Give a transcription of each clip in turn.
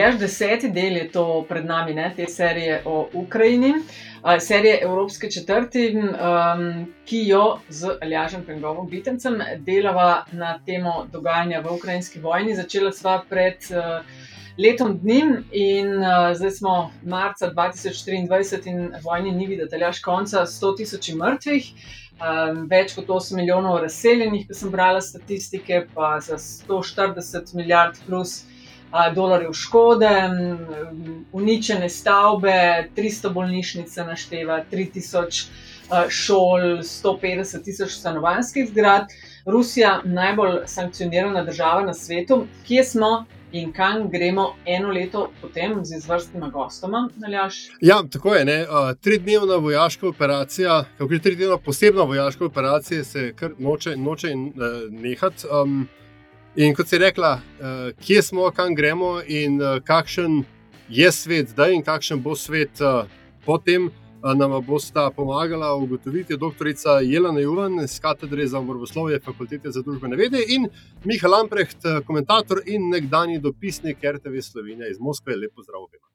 Ali až deseti del je to pred nami, ne, te serije o Ukrajini, uh, serije Evropske četrti, um, ki jo z Aljažem Pengovom Bitencem delava na temo dogajanja v ukrajinski vojni. Začela sva pred uh, letom dni in uh, zdaj smo marca 2023 in vojni ni videti, ali až konca 100 tisoč mrtvih. Um, več kot 8 milijonov razseljenih, ko sem brala statistike, pa za 140 milijard plus dolarjev škode, uničene stavbe, 300 bolnišnic našteva, 3000 šol, 150 tisoč stanovanjskih zgrad. Rusija, najbolj sankcionirana država na svetu, kje smo in kam gremo eno leto potem z izvrstnima gostoma, Naljaš? Ja, tako je. Uh, tridnevna vojaška operacija, kako je tridnevna posebna vojaška operacija, se kar noče, noče uh, nehati. Um, In kot si rekla, uh, kje smo, kam gremo in uh, kakšen je svet zdaj in kakšen bo svet uh, potem, uh, nam bosta pomagala ugotoviti doktorica Jelena Juvan iz katedre za morboslovje Fakultete za družbene vede in Miha Lamprecht, komentator in nekdani dopisnik RTV Slovenije iz Moskve. Lepo zdrav obema.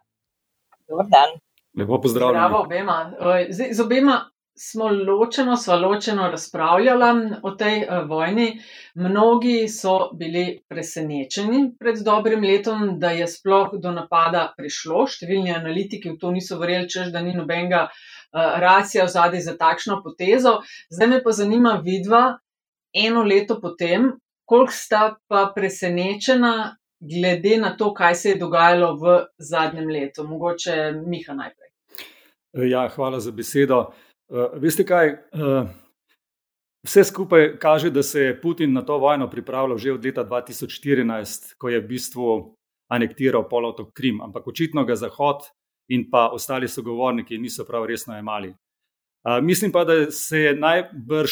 Dobar dan. Lepo pozdravljeni. Zdravo obema. Zdaj, z obema smo ločeno, sva ločeno razpravljala o tej uh, vojni. Mnogi so bili presenečeni pred dobrim letom, da je sploh do napada prišlo. Številni analitiki v to niso verjeli, čež da ni nobenega uh, racija v zadnji za takšno potezo. Zdaj me pa zanima vidva, eno leto potem, koliko sta pa presenečena, glede na to, kaj se je dogajalo v zadnjem letu. Mogoče Miha najprej. Ja, hvala za besedo. Uh, veste kaj? Uh, vse skupaj kaže, da se je Putin na to vojno pripravljal že od leta 2014, ko je v bistvu anektiral polotok Krim, ampak očitno ga Zahod in pa ostali sogovorniki niso prav resno jemali. Uh, mislim pa, da se je najbrž,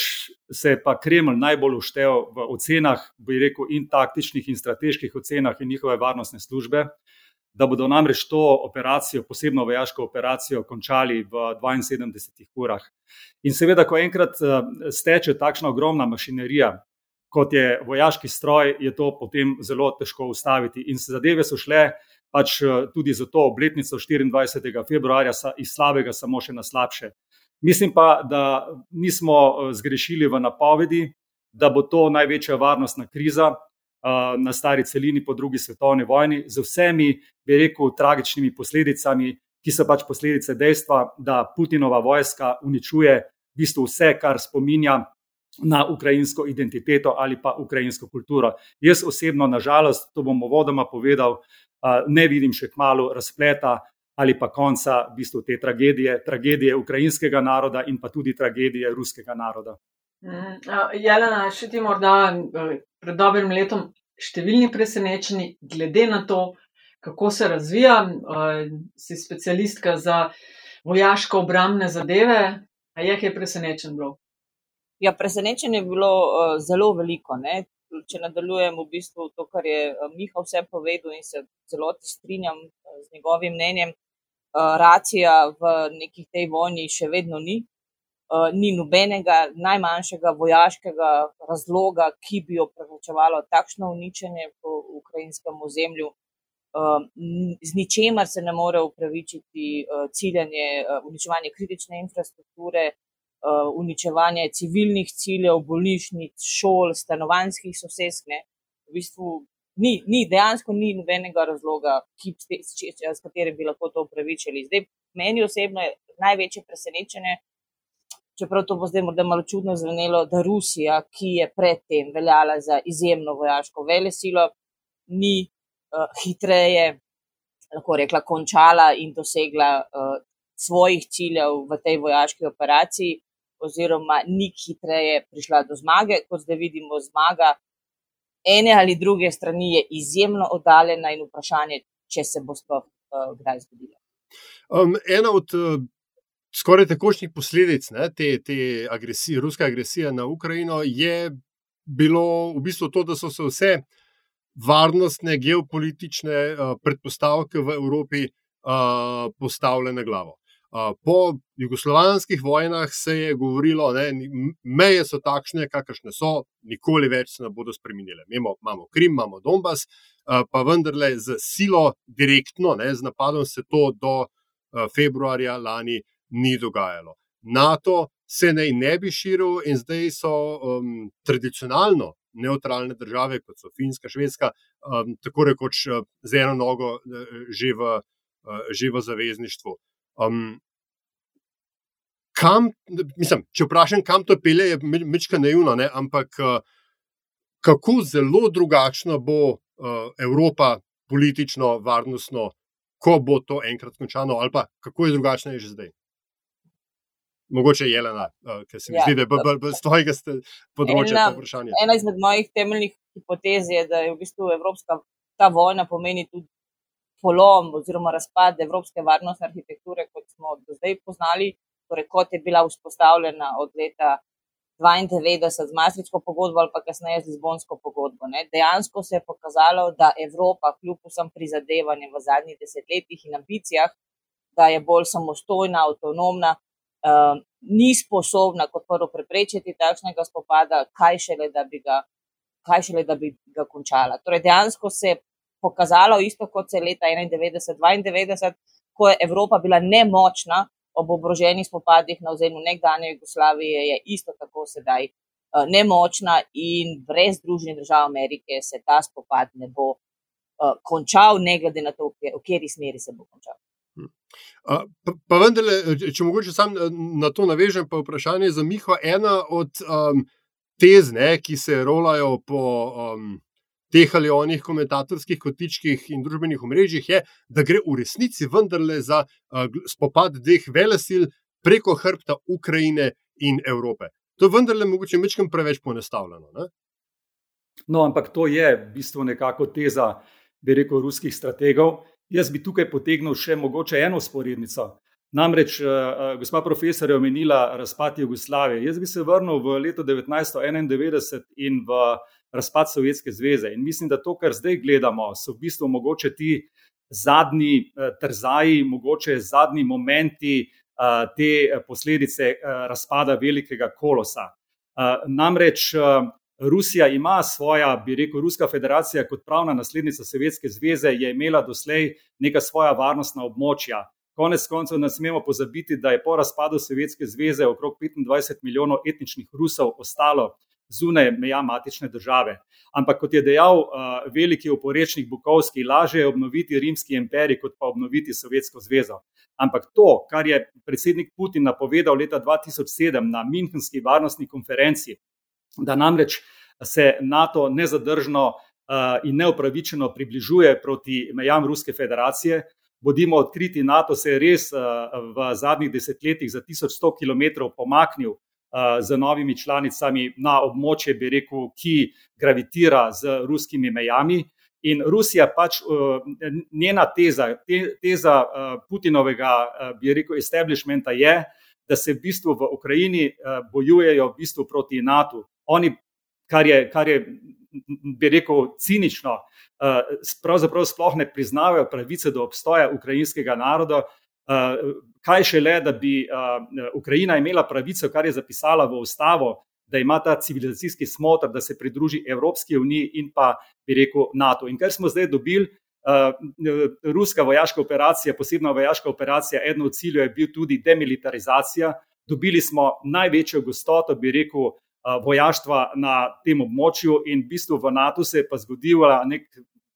se je pa Kreml najbolj uštev v ocenah, bi rekel, in taktičnih in strateških ocenah in njihove varnostne službe, da bodo namreč to operacijo, posebno vojaško operacijo, končali v 72 urah. In seveda, ko enkrat steče takšna ogromna mašinerija, kot je vojaški stroj, je to potem zelo težko ustaviti. In zadeve so šle pač tudi za to obletnico 24. februarja iz slabega samo še na slabše. Mislim pa, da nismo zgrešili v napovedi, da bo to največja varnostna kriza, na stari celini po drugi svetovni vojni, z vsemi, bi rekel, tragičnimi posledicami, ki so pač posledice dejstva, da Putinova vojska uničuje v bistvu vse, kar spominja na ukrajinsko identiteto ali pa ukrajinsko kulturo. Jaz osebno, nažalost, to bom vodoma povedal, ne vidim še kmalo razpleta ali pa konca v bistvu te tragedije, tragedije ukrajinskega naroda in pa tudi tragedije ruskega naroda. Mm, Jelena, še ti morda pred dobrim letom številni presenečeni, glede na to, kako se razvija, si specialistka za vojaško obramne zadeve. A je kaj presenečen bilo? Ja, presenečen je bilo uh, zelo veliko. Ne? Če nadaljujem v bistvu to, kar je Miha vse povedal in se celoti strinjam z njegovim mnenjem, uh, racija v neki tej vojni še vedno ni. Uh, ni nobenega najmanjšega vojaškega razloga, ki bi opravičevalo takšno uničenje po ukrajinskem ozemlju. Uh, z ničemer se ne more upravičiti uh, ciljanje, uh, uničevanje kritične infrastrukture, uh, uničevanje civilnih ciljev, bolnišnic, šol, stanovanjskih sosedskih. V bistvu ni, ni, dejansko ni nobenega razloga, ki, s katerim bi lahko to upravičili. Zdaj, meni osebno je največje presenečenje čeprav to bo zdaj morda malo čudno zvenelo, da Rusija, ki je predtem veljala za izjemno vojaško velesilo, ni uh, hitreje, lahko rekla, končala in dosegla uh, svojih ciljev v tej vojaški operaciji, oziroma ni hitreje prišla do zmage, kot zdaj vidimo, zmaga. ene ali druge strani je izjemno oddaljena in vprašanje, če se bo sploh uh, kdaj zgodilo. Um, ena od uh, skoraj takošnjih posledic ne, te, te agresije, ruske agresije na Ukrajino je bilo v bistvu to, da so se vse varnostne, geopolitične uh, predpostavke v Evropi uh, postavile na glavo. Po jugoslovanskih vojnah se je govorilo, da meje so takšne, kakršne so, nikoli več se ne bodo spremenile. Imamo, imamo Krim, imamo Donbass, pa vendarle z silo, direktno, ne, z napadom se to do februarja lani ni dogajalo. NATO se naj ne bi širil in zdaj so um, tradicionalno neutralne države, kot so Finska, Švedska, um, tako rekoč z eno nogo že v, že v zavezništvu. Um, kam, mislim, če vprašam, kam to pele, je mečka naivno, ne? ampak uh, kako zelo drugačna bo uh, Evropa politično, varnostno, ko bo to enkrat končano, ali pa kako je drugačna je že zdaj. Mogoče je Jelena, uh, ker se mi ja, zdi, da je z tvojega področja to vprašanje. Ena izmed mojih temeljnih hipotez je, da je v bistvu Evropska ta vojna pomeni tudi polom oziroma razpad evropske varnostne arhitekture, kot smo do zdaj poznali, torej kot je bila vzpostavljena od leta 92 z Maastrichtsko pogodbo ali pa kasneje z Lizbonsko pogodbo. Ne. Dejansko se je pokazalo, da Evropa, kljub vsem prizadevanjem v zadnjih desetletjih in ambicijah, da je bolj samostojna, avtonomna, uh, ni sposobna kot prvo preprečiti takšnega spopada, kaj šele, da bi ga, kaj šele, da bi ga končala. Torej, dejansko se je pokazalo isto kot se je leta 91-92, ko je Evropa bila nemočna ob oboroženih spopadih na ozemlju nekdanje Jugoslavije, je isto tako sedaj uh, nemočna in brez Združenih držav Amerike se ta spopad ne bo uh, končal, ne glede na to, v kateri smeri se bo končal. Pa, pa vendarle, če mogoče sam na to navežem, pa vprašanje za Miho. Ena od um, tez, ne, ki se rolajo po um, teh ali onih komentatorskih kotičkih in družbenih omrežjih, je, da gre v resnici vendarle za uh, spopad dveh velesil preko hrbta Ukrajine in Evrope. To je vendarle mogoče mečem preveč ponestavljeno. Ne? No, ampak to je v bistvu nekako teza, bi rekel, ruskih strategov. Jaz bi tukaj potegnil še mogoče eno sporednico. Namreč, uh, gospa profesor je omenila razpad Jugoslavije. Jaz bi se vrnil v leto 1991 in v razpad Sovjetske zveze. In mislim, da to, kar zdaj gledamo, so v bistvu mogoče ti zadnji eh, trzaji, mogoče zadnji momenti eh, te posledice eh, razpada velikega kolosa. Namreč Rusija ima svoja, bi rekel, Ruska federacija kot pravna naslednica Sovjetske zveze, je imela doslej neka svoja varnostna območja. Konec koncev ne smemo pozabiti, da je po razpadu Sovjetske zveze okrog 25 milijonov etničnih Rusov ostalo zunaj meja matične države. Ampak, kot je dejal uh, veliki oporečnik Bukovski, lažje je obnoviti rimski imperij, kot pa obnoviti Sovjetsko zvezo. Ampak to, kar je predsednik Putin napovedal leta 2007 na Münchenski varnostni konferenci, da namreč se NATO nezadržno uh, in neopravičeno približuje proti mejam Ruske federacije. Bodimo odkriti, NATO se je res uh, v zadnjih desetletjih za 1100 km pomaknil z novimi članicami na območje, bi rekel, ki gravitira z ruskimi mejami. In Rusija pač njena teza, teza Putinovega, bi rekel, establishmenta je, da se v bistvu v Ukrajini bojujejo v bistvu proti NATO. Oni, kar je, kar je bi rekel, cinično, pravzaprav sploh ne priznavajo pravice do obstoja ukrajinskega naroda, Eh, kaj šele, da bi eh, Ukrajina imela pravico, kar je zapisala v ustavo, da ima ta civilizacijski smotr, da se pridruži Evropski uniji in pa, bi rekel, NATO. In kar smo zdaj dobili, eh, ruska vojaška operacija, posebna vojaška operacija, eno od ciljev je bil tudi demilitarizacija. Dobili smo največjo gostoto, bi rekel, vojaštva na tem območju, in v bistvu v NATO se je pa nek,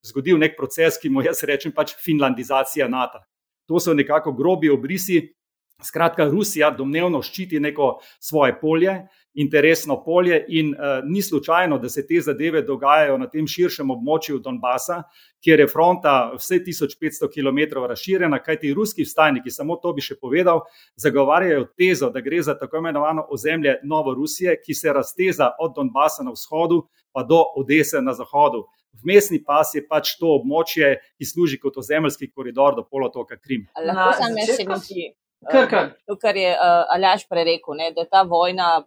zgodil nek proces, ki mu jaz rečem pač finlandizacija NATO. To so nekako grobi obrisi Skratka, Rusija domnevno ščiti neko svoje polje, interesno polje, in uh, ni slučajno, da se te zadeve dogajajo na tem širšem območju Donbasa, kjer je fronta vse 1500 km razširjena, kajti ruski vstajniki, samo to bi še povedal, zagovarjajo tezo, da gre za tako imenovano ozemlje Novorusije, ki se razteza od Donbasa na vzhodu pa do Odese na zahodu. Vmesni pas je pač to območje, ki služi kot ozemeljski koridor do polotoka Krim. Lahko sem še nekaj. Kar, kar. To, kar je uh, Aljaš prerekel, ne, da ta vojna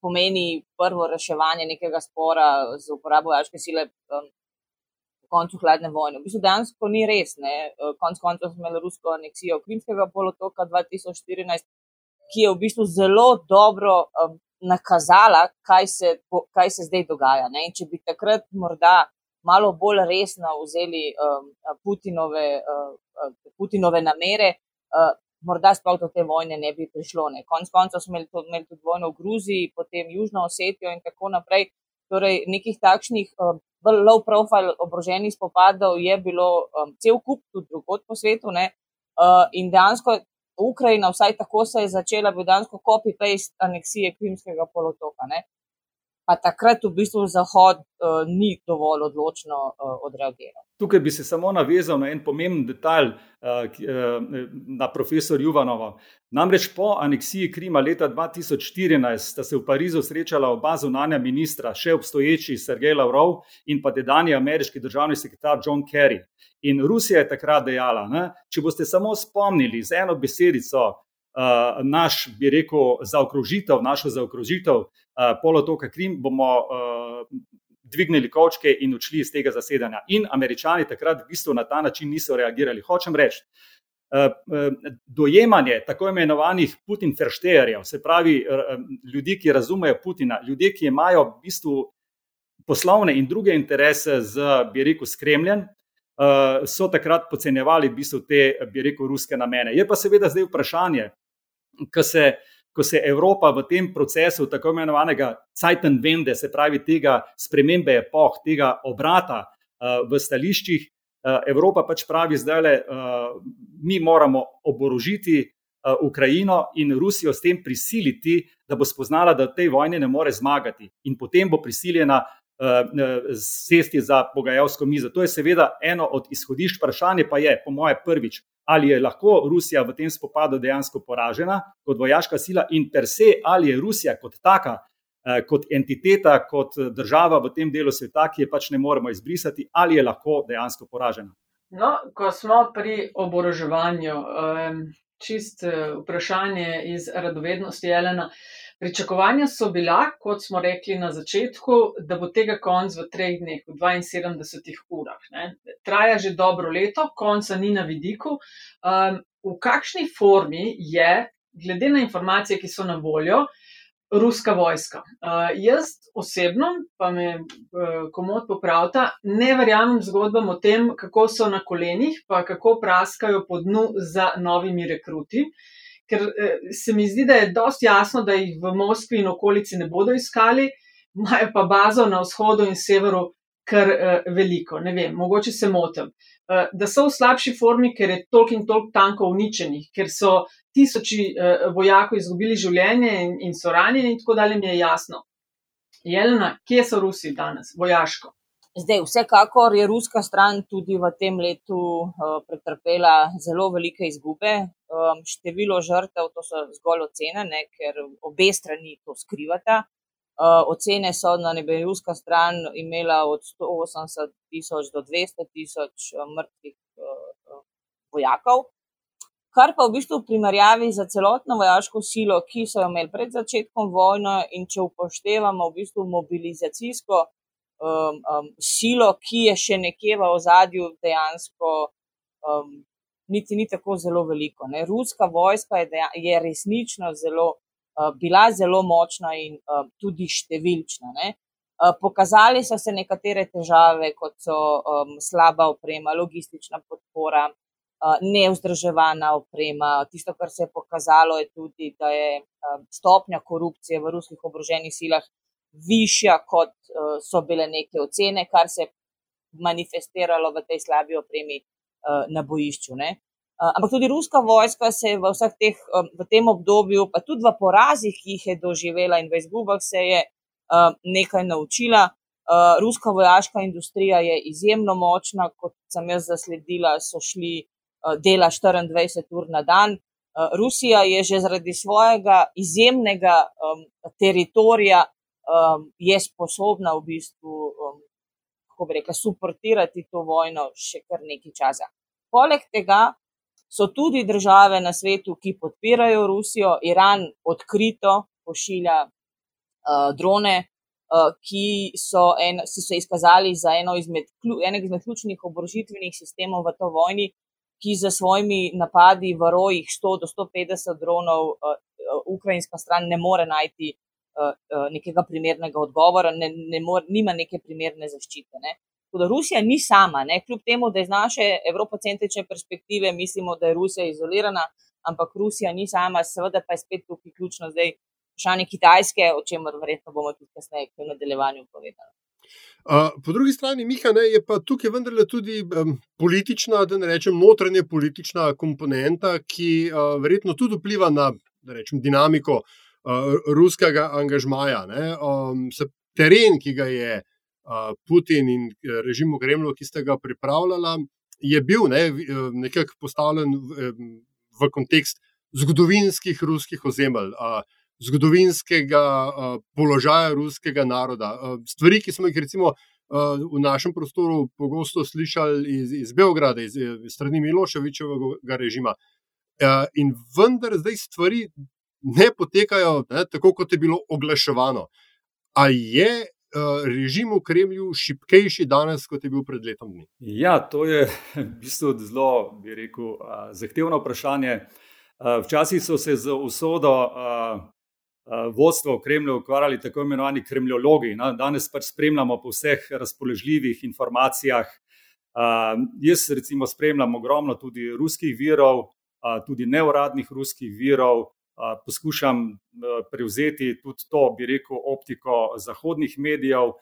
pomeni prvo reševanje nekega spora z uporabo vojaške sile um, po koncu hladne vojne. V bistvu dejansko ni res. Ne. Konc koncev smo imeli rusko aneksijo Krimskega polotoka 2014, ki je v bistvu zelo dobro um, nakazala, kaj se, kaj se zdaj dogaja. Ne. In če bi takrat morda malo bolj resno vzeli um, Putinove, uh, Putinove namere, uh, morda sploh do te vojne ne bi prišlo. Ne. Konec koncev smo imeli, imeli tudi vojno v Gruziji, potem Južno Osetijo in tako naprej. Torej, nekih takšnih um, low profile obroženih spopadov je bilo um, cel kup tudi drugod po svetu. Uh, in dejansko Ukrajina, vsaj tako se je začela, bi dejansko copy-paste aneksije Krimskega polotoka. Ne pa takrat v bistvu Zahod uh, ni dovolj odločno uh, odreagiral. Tukaj bi se samo navezal na en pomemben detalj uh, na profesor Juvanova. Namreč po aneksiji Krima leta 2014 sta se v Parizu srečala oba zunanja ministra, še obstoječi Sergej Lavrov in pa tedajni ameriški državni sekretar John Kerry. In Rusija je takrat dejala, ne, če boste samo spomnili z eno besedico uh, naš, bi rekel, zaokrožitev, našo zaokrožitev Eh, polotoka Krim, bomo uh, dvignili kočke in odšli iz tega zasedanja. In američani takrat v bistvu na ta način niso reagirali. Hočem reči, uh, dojemanje tako imenovanih Putin-ferštejerjev, se pravi ljudi, ki razumejo Putina, ljudje, ki imajo v bistvu poslovne in druge interese z, bi rekel, Kremljem. Uh, so takrat podcenjevali v bistvu te, bi rekel, ruske namene. Je pa seveda zdaj vprašanje, ki se ko se Evropa v tem procesu tako imenovanega Zeitenwende, se pravi tega spremembe epoh, tega obrata uh, v stališčih, uh, Evropa pač pravi zdaj le, uh, mi moramo oborožiti Ukrajino in Rusijo s tem prisiliti, da bo spoznala, da tej vojni ne more zmagati. In potem bo prisiljena sesti za pogajalsko mizo. To je seveda eno od izhodišč, vprašanje pa je, po moje, prvič, ali je lahko Rusija v tem spopadu dejansko poražena kot vojaška sila in per se, ali je Rusija kot taka, eh, kot entiteta, kot država v tem delu sveta, ki je pač ne moremo izbrisati, ali je lahko dejansko poražena. No, ko smo pri oboroževanju, čist eh, vprašanje iz radovednosti Jelena. Pričakovanja so bila, kot smo rekli na začetku, da bo tega konc v treh dneh, v 72 urah. Ne. Traja že dobro leto, konca ni na vidiku. Um, v kakšni formi je, glede na informacije, ki so na voljo, ruska vojska? Uh, jaz osebno, pa me uh, komod popravta, ne verjamem zgodbam o tem, kako so na kolenih, pa kako praskajo po dnu za novimi rekruti. Ker eh, se mi zdi, da je dosti jasno, da jih v Moskvi in okolici ne bodo iskali, imajo pa bazo na vzhodu in severu kar eh, veliko. Ne vem, mogoče se motim. Eh, da so v slabši formi, ker je toliko in toliko tankov uničenih, ker so tisoči vojakov izgubili življenje in, in so ranjeni, in tako dalje, mi je jasno. Jelena, kje so Rusi danes, vojaško? Zdaj, vsekakor je ruska stran tudi v tem letu uh, pretrpela zelo velike izgube. Um, število žrtev, to so zgolj ocene, ne, ker obe strani to skrivata. Uh, ocene so, da ne bi ruska stran imela od 180 tisoč do 200 tisoč mrtvih uh, vojakov. Kar pa v bistvu v primerjavi za celotno vojaško silo, ki so jo imeli pred začetkom vojne, in če upoštevamo v bistvu mobilizacijsko um, um, silo, ki je še nekje v ozadju, dejansko um, niti ni tako zelo veliko. Ne. Ruska vojska je, dejan, je resnično zelo, uh, bila zelo močna in uh, tudi številčna. Ne. Uh, pokazali so se nekatere težave, kot so um, slaba oprema, logistična podpora, uh, neuzdrževana oprema. Tisto, kar se je pokazalo, je tudi, da je uh, stopnja korupcije v ruskih obroženih silah višja, kot uh, so bile neke ocene, kar se je manifestiralo v tej slabi opremi uh, na bojišču. Ne. Ampak tudi ruska vojska se je v vseh teh, v tem obdobju, pa tudi v porazih, ki jih je doživela in v izgubah, se je nekaj naučila. Ruska vojaška industrija je izjemno močna, kot sem jaz zasledila, so šli dela 24 ur na dan. Rusija je že zaradi svojega izjemnega teritorija je sposobna v bistvu, kako bi rekla, suportirati to vojno še kar nekaj časa. Poleg tega so tudi države na svetu, ki podpirajo Rusijo, Iran odkrito pošilja uh, drone, uh, ki so, en, so izkazali za eno izmed, enega izmed ključnih oborožitvenih sistemov v to vojni, ki za svojimi napadi v rojih 100 do 150 dronov uh, ukrajinska stran ne more najti uh, uh, nekega primernega odgovora, ne, ne more, nima neke primerne zaščite. Ne. Tako da Rusija ni sama, ne? kljub temu, da iz naše evropocentrične perspektive mislimo, da je Rusija izolirana, ampak Rusija ni sama, seveda pa je spet tukaj ključno zdaj vprašanje Kitajske, o čemer verjetno bomo tudi kasneje v nadaljevanju povedali. Uh, po drugi strani, Miha, ne, je pa tukaj vendarle tudi um, politična, da ne rečem, notranja politična komponenta, ki uh, verjetno tudi vpliva na rečem, dinamiko uh, ruskega angažmaja. Um, teren, ki ga je uh, Putin in eh, režim v Kremlu, ki ste ga pripravljali, je bil ne, eh, nekako postavljen v, v kontekst zgodovinskih ruskih ozemelj, zgodovinskega položaja ruskega naroda. Stvari, ki smo jih recimo v našem prostoru pogosto slišali iz, iz Beograda, iz, iz strani Miloševičevega režima. In vendar zdaj stvari ne potekajo ne, tako, kot je bilo oglaševano. A je Eh, režim v Kremlju šipkejši danes, kot je bil pred letom dni? Ja, to je v bistvu zelo, bi rekel, zahtevno vprašanje. Včasih so se z usodo vodstva v Kremlju ukvarjali tako imenovani kremljologi. Danes pač spremljamo po vseh razpoložljivih informacijah. Jaz recimo spremljam ogromno tudi ruskih virov, tudi neuradnih ruskih virov poskušam prevzeti tudi to, bi rekel, optiko zahodnih medijev.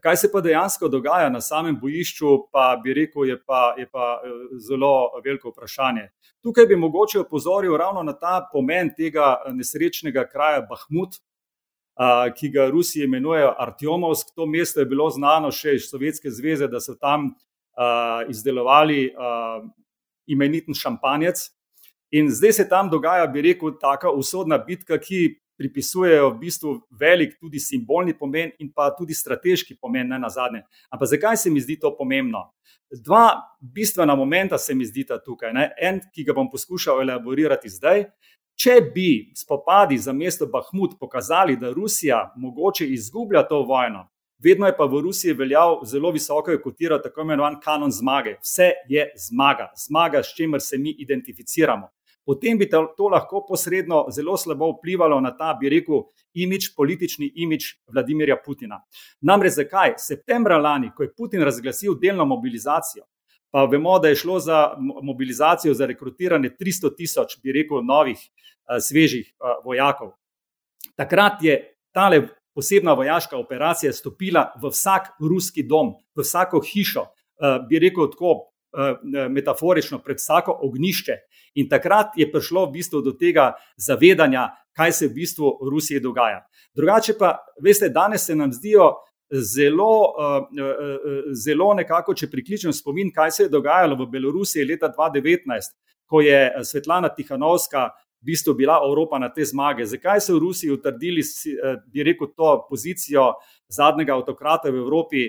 Kaj se pa dejansko dogaja na samem bojišču, pa bi rekel, je pa, je pa e, zelo veliko vprašanje. Tukaj bi mogoče opozoril ravno na ta pomen tega nesrečnega kraja Bahmut. Ki ga Rusi imenujejo Artjomovsk. To mesto je bilo znano še iz Sovjetske zveze, da so tam uh, izdelovali uh, imeniten šampanjec, In zdaj se tam dogaja, bi rekel, taka usodna bitka, ki pripisujejo v bistvu velik tudi simbolni pomen in pa tudi strateški pomen, ne na zadnje. Ampak zakaj se mi zdi to pomembno? Dva bistvena momenta se mi zdita tukaj. Ne? En, ki ga bom poskušal elaborirati zdaj. Če bi spopadi za mesto Bahmut pokazali, da Rusija mogoče izgublja to vojno, vedno je pa v Rusiji veljal zelo visoko kotira tako imenovan kanon zmage. Vse je zmaga, zmaga, s čimer se mi identificiramo potem bi to lahko posredno zelo slabo vplivalo na ta, bi rekel, imič, politični imič Vladimirja Putina. Namreč zakaj? Septembra lani, ko je Putin razglasil delno mobilizacijo, pa vemo, da je šlo za mobilizacijo za rekrutiranje 300 tisoč, bi rekel, novih, eh, svežih eh, vojakov. Takrat je tale posebna vojaška operacija stopila v vsak ruski dom, v vsako hišo, eh, bi rekel tako metaforično, pred vsako ognišče. In takrat je prišlo v bistvu do tega zavedanja, kaj se v bistvu v Rusiji dogaja. Drugače pa, veste, danes se nam zdijo zelo, zelo nekako, če prikličem spomin, kaj se je dogajalo v Belorusiji leta 2019, ko je Svetlana Tihanovska. V bistvu bila Evropa na te zmage. Zakaj so v Rusiji utrdili, bi rekel, to pozicijo zadnjega avtokrata v Evropi,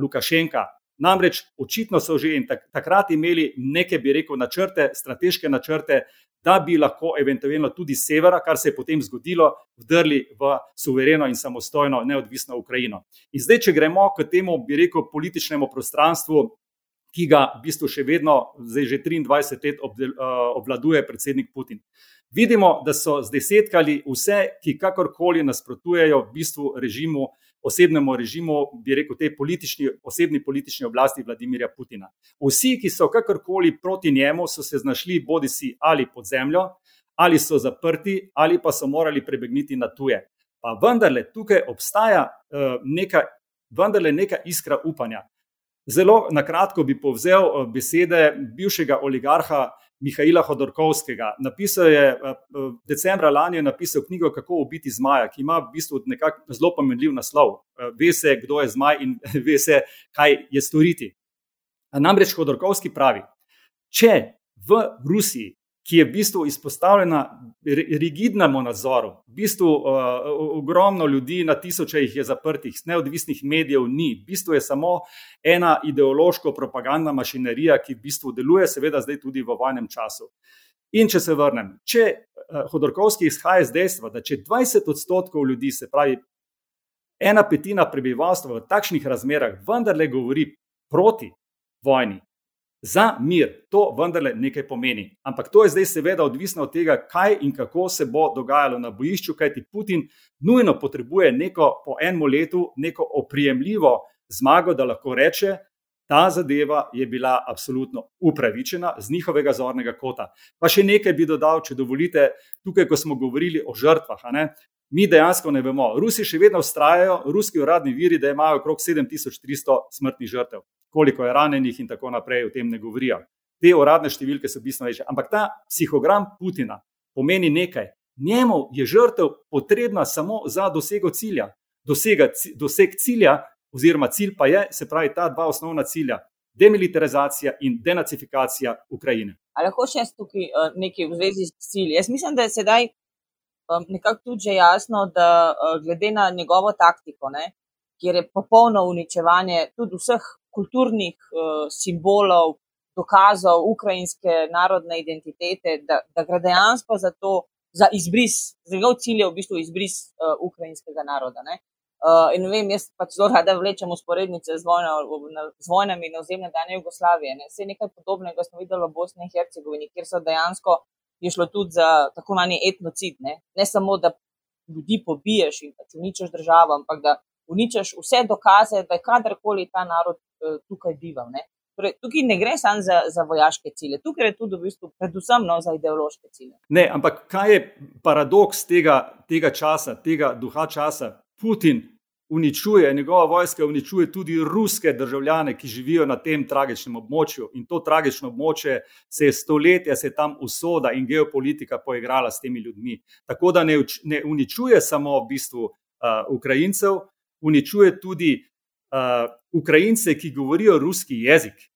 Lukašenka? Namreč očitno so že in takrat imeli neke, bi rekel, načrte, strateške načrte, da bi lahko eventualno tudi severa, kar se je potem zgodilo, vdrli v suvereno in samostojno, neodvisno Ukrajino. In zdaj, če gremo k temu, bi rekel, političnemu prostranstvu, ki ga v bistvu še vedno, zdaj že 23 let eh, obvladuje predsednik Putin. Vidimo, da so zdaj setkali vse, ki kakorkoli nasprotujejo v bistvu režimu osebnemu režimu, bi rekel, tej politični, osebni politični oblasti Vladimirja Putina. Vsi, ki so kakorkoli proti njemu, so se znašli bodi si ali pod zemljo, ali so zaprti, ali pa so morali prebegniti na tuje. Pa vendarle tukaj obstaja uh, neka, vendarle neka iskra upanja. Zelo na kratko bi povzel besede bivšega oligarha Mihajla Hodorkovskega. Napisal je, decembra lani je napisal knjigo Kako ubiti zmaja, ki ima v bistvu nekako zelo pomenljiv naslov. Ve se, kdo je zmaj in ve se, kaj je storiti. Namreč Hodorkovski pravi, če v Rusiji ki je v bistvu izpostavljena rigidnemu nadzoru. V bistvu uh, ogromno ljudi, na tisoče jih je zaprtih, neodvisnih medijev ni. V bistvu je samo ena ideološko-propagandna mašinerija, ki v bistvu deluje, seveda, zdaj tudi v vojnem času. In če se vrnem, če uh, Hodorkovski izhaja iz dejstva, da če 20 odstotkov ljudi, se pravi ena petina prebivalstva v takšnih razmerah, vendarle govori proti vojni, Za mir to vendarle nekaj pomeni. Ampak to je zdaj seveda odvisno od tega, kaj in kako se bo dogajalo na bojišču, kajti Putin nujno potrebuje neko po enem letu, neko oprijemljivo zmago, da lahko reče, ta zadeva je bila absolutno upravičena z njihovega zornega kota. Pa še nekaj bi dodal, če dovolite, tukaj, ko smo govorili o žrtvah. Mi dejansko ne vemo. Rusi še vedno ustrajajo, ruski uradni viri, da imajo okrog 7300 smrtnih žrtev koliko je ranjenih in tako naprej, o tem ne govorijo. Te uradne številke so bistveno večje. Ampak ta psihogram Putina pomeni nekaj. Njemu je žrtev potrebna samo za dosego cilja. Dosega, doseg cilja, oziroma cilj pa je, se pravi, ta dva osnovna cilja: demilitarizacija in denacifikacija Ukrajine. Ali lahko še jaz tukaj uh, nekaj v zvezi s cilji? Jaz mislim, da je sedaj um, nekako tudi jasno, da uh, glede na njegovo taktiko, ne, kjer je popolno uničevanje tudi vseh kulturnih uh, simbolov, dokazov ukrajinske narodne identitete, da, da gre dejansko za to, za izbris, zelo cilj je v bistvu izbris uh, ukrajinskega naroda. Ne? Uh, in vem, jaz pač zelo rada vlečem usporednice z, vojno, z vojnami na ozemlju dane Jugoslavije. Ne? Vse nekaj podobnega smo videli v Bosni in Hercegovini, kjer so dejansko je šlo tudi za tako manj etnocid. Ne? ne samo, da ljudi pobiješ in pač uničiš državo, ampak da uničiš vse dokaze, da je kadarkoli ta narod uh, tukaj bival. Torej, tukaj ne gre samo za, za vojaške cilje, tukaj je tudi v bistvu predvsem no, za ideološke cilje. Ne, ampak kaj je paradoks tega, tega časa, tega duha časa? Putin uničuje, njegova vojska uničuje tudi ruske državljane, ki živijo na tem tragičnem območju. In to tragično območje se je stoletja, se je tam usoda in geopolitika poigrala s temi ljudmi. Tako da ne, ne uničuje samo v bistvu uh, Ukrajincev, uničuje tudi uh, Ukrajince, ki govorijo ruski jezik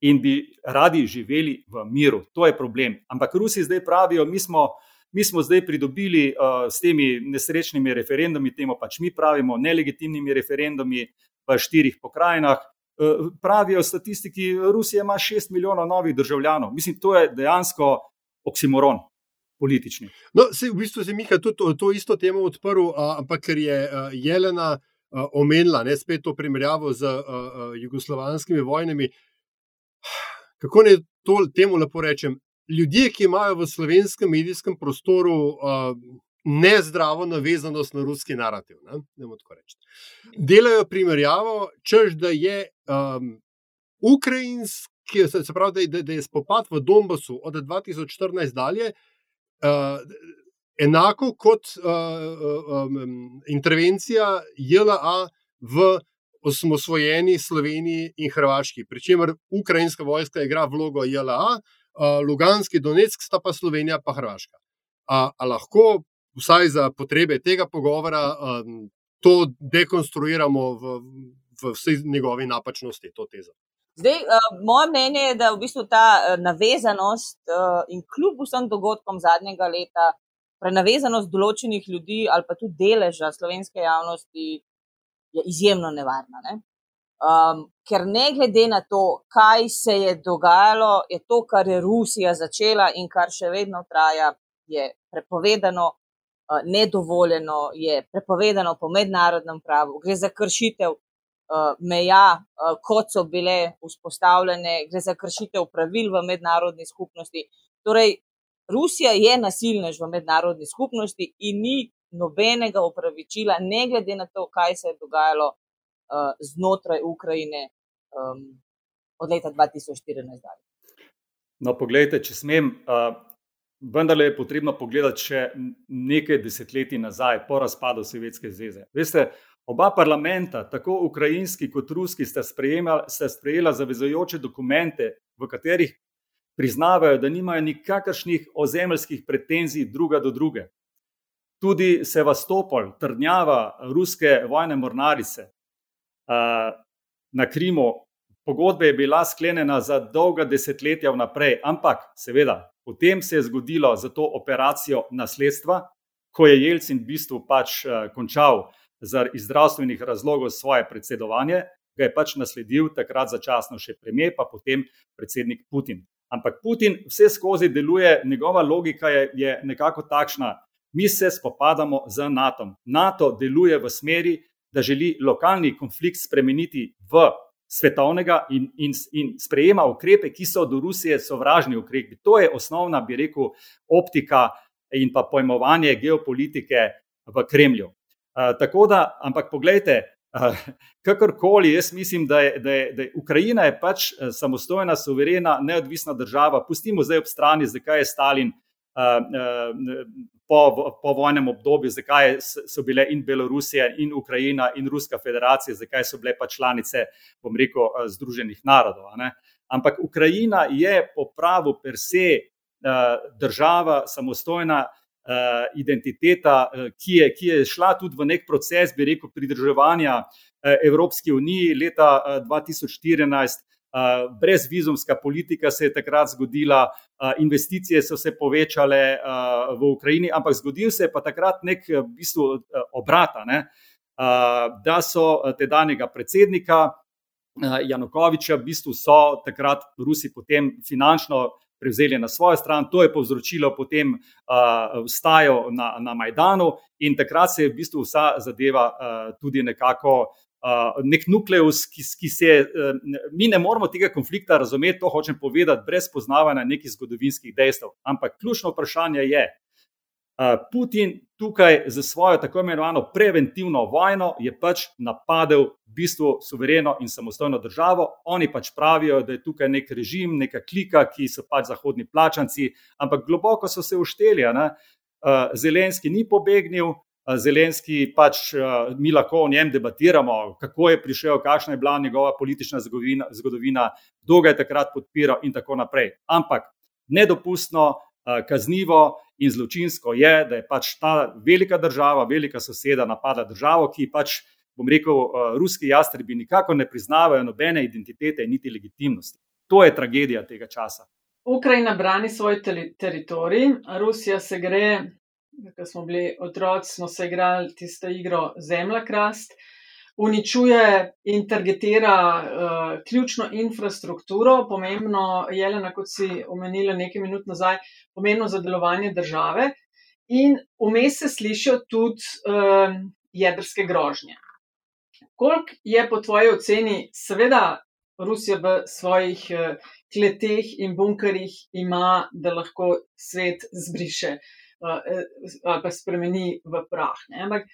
in bi radi živeli v miru. To je problem. Ampak Rusi zdaj pravijo, mi smo, mi smo zdaj pridobili uh, s temi nesrečnimi referendumi, temu pač mi pravimo, nelegitimnimi referendumi v štirih pokrajinah. Uh, pravijo statistiki, Rusija ima šest milijonov novih državljanov. Mislim, to je dejansko oksimoron. Politični. No, se, v bistvu se Mika tudi to, to isto temo odprl, ampak ker je uh, Jelena uh, omenila, ne spet to primerjavo z uh, uh, jugoslovanskimi vojnami. Kako naj to temu lepo rečem? Ljudje, ki imajo v slovenskem medijskem prostoru uh, nezdravo navezanost na ruski narativ, ne, ne delajo primerjavo, čež da je um, ukrajinski, se pravi, da, da je spopad v Donbasu od 2014 dalje. Uh, enako kot uh, um, intervencija JLA v osamosvojeni Sloveniji in Hrvaški, pri čemer ukrajinska vojska igra vlogo JLA, uh, Luganski, Donetsk, sta pa Slovenija in Hrvaška. A, a lahko, vsaj za potrebe tega pogovora, um, to dekonstruiramo v, v vsej njegovi napačnosti, to tezo. Zdaj, uh, moje mnenje je, da v bistvu ta uh, navezanost uh, in kljub vsem dogodkom zadnjega leta prenavezanost določenih ljudi ali pa tudi deleža slovenske javnosti je izjemno nevarna. Ne? Um, ker ne glede na to, kaj se je dogajalo, je to, kar je Rusija začela in kar še vedno traja, je prepovedano, uh, nedovoljeno, je prepovedano po mednarodnem pravu, gre za kršitev uh, meja, uh, kot so bile vzpostavljene, gre za kršitev pravil v mednarodni skupnosti. Torej, Rusija je nasilnež v mednarodni skupnosti in ni nobenega upravičila, ne glede na to, kaj se je dogajalo uh, znotraj Ukrajine um, od leta 2014 dalje. No, poglejte, če smem, uh, vendarle je potrebno pogledati še nekaj desetletij nazaj, po razpadu Sovjetske zveze. Veste, oba parlamenta, tako ukrajinski kot ruski, sta sprejela zavezojoče dokumente, v katerih priznavajo, da nimajo nikakršnih ozemeljskih pretenzij druga do druge. Tudi Sevastopol, trdnjava ruske vojne mornarice na Krimu, pogodba je bila sklenjena za dolga desetletja vnaprej, ampak seveda, potem se je zgodilo za to operacijo nasledstva, ko je Jelcin v bistvu pač končal zaradi zdravstvenih razlogov svoje predsedovanje, ga je pač nasledil takrat začasno še premijer, pa potem predsednik Putin. Ampak Putin vse skozi deluje, njegova logika je, je nekako takšna. Mi se spopadamo z NATO. NATO deluje v smeri, da želi lokalni konflikt spremeniti v svetovnega in, in, in sprejema ukrepe, ki so do Rusije sovražni ukrepi. To je osnovna, bi rekel, optika in pa pojmovanje geopolitike v Kremlju. Uh, tako da, ampak pogledajte, uh, kakorkoli, jaz mislim, da je, da, je, da je Ukrajina je pač samostojna, suverena, neodvisna država. Pustimo zdaj ob strani, zakaj je Stalin uh, po, po vojnem obdobju, zakaj so bile in Belorusija, in Ukrajina, in Ruska federacija, zakaj so bile pa članice, bom rekel, Združenih narodov. Ampak Ukrajina je po pravu per se uh, država, samostojna. Uh, identiteta, ki, je, ki je šla tudi v nek proces, bi rekel, pridrževanja uh, Evropski uniji leta uh, 2014. Uh, brezvizumska politika se je takrat zgodila, uh, investicije so se povečale uh, v Ukrajini, ampak zgodil se je pa takrat nek v bistvu obrata, ne? uh, da so tedanjega predsednika uh, Janukoviča, v bistvu so takrat Rusi potem finančno prevzeli na svojo stran. To je povzročilo potem uh, vstajo na, na Majdanu in takrat se je v bistvu vsa zadeva uh, tudi nekako. Nek nukleus, ki, ki se, uh, mi ne moramo tega konflikta razumeti, to hočem povedati, brez poznavanja nekih zgodovinskih dejstev. Ampak ključno vprašanje je, Putin tukaj za svojo tako imenovano preventivno vojno je pač napadel v bistvu suvereno in samostojno državo. Oni pač pravijo, da je tukaj nek režim, neka klika, ki so pač zahodni plačanci, ampak globoko so se ušteli. Zelenski ni pobegnil. Zelenski pač mi lahko o njem debatiramo, kako je prišel, kakšna je bila njegova politična zgodovina, zgodovina kdo ga je takrat podpiral, in tako naprej. Ampak nedopustno, kaznivo in zločinsko je, da je pač ta velika država, velika soseda napadla državo, ki pač, bom rekel, ruski jastrebi nikako ne priznavajo nobene identitete, niti legitimnosti. To je tragedija tega časa. Ukrajina brani svoj teritorij, Rusija se gre, ko smo bili otroci, smo se igrali tisto igro Zemlja krast. Uničuje in targetira uh, ključno infrastrukturo, pomembno, Jelena, kot si omenila nekaj minut nazaj, pomembno za delovanje države, in vmes se slišijo tudi uh, jedrske grožnje. Koliko je po tvoji oceni, seveda, Rusija v svojih uh, kleteh in bunkerjih ima, da lahko svet zbriše? uh, ali pa spremeni v prah. Ne? Ampak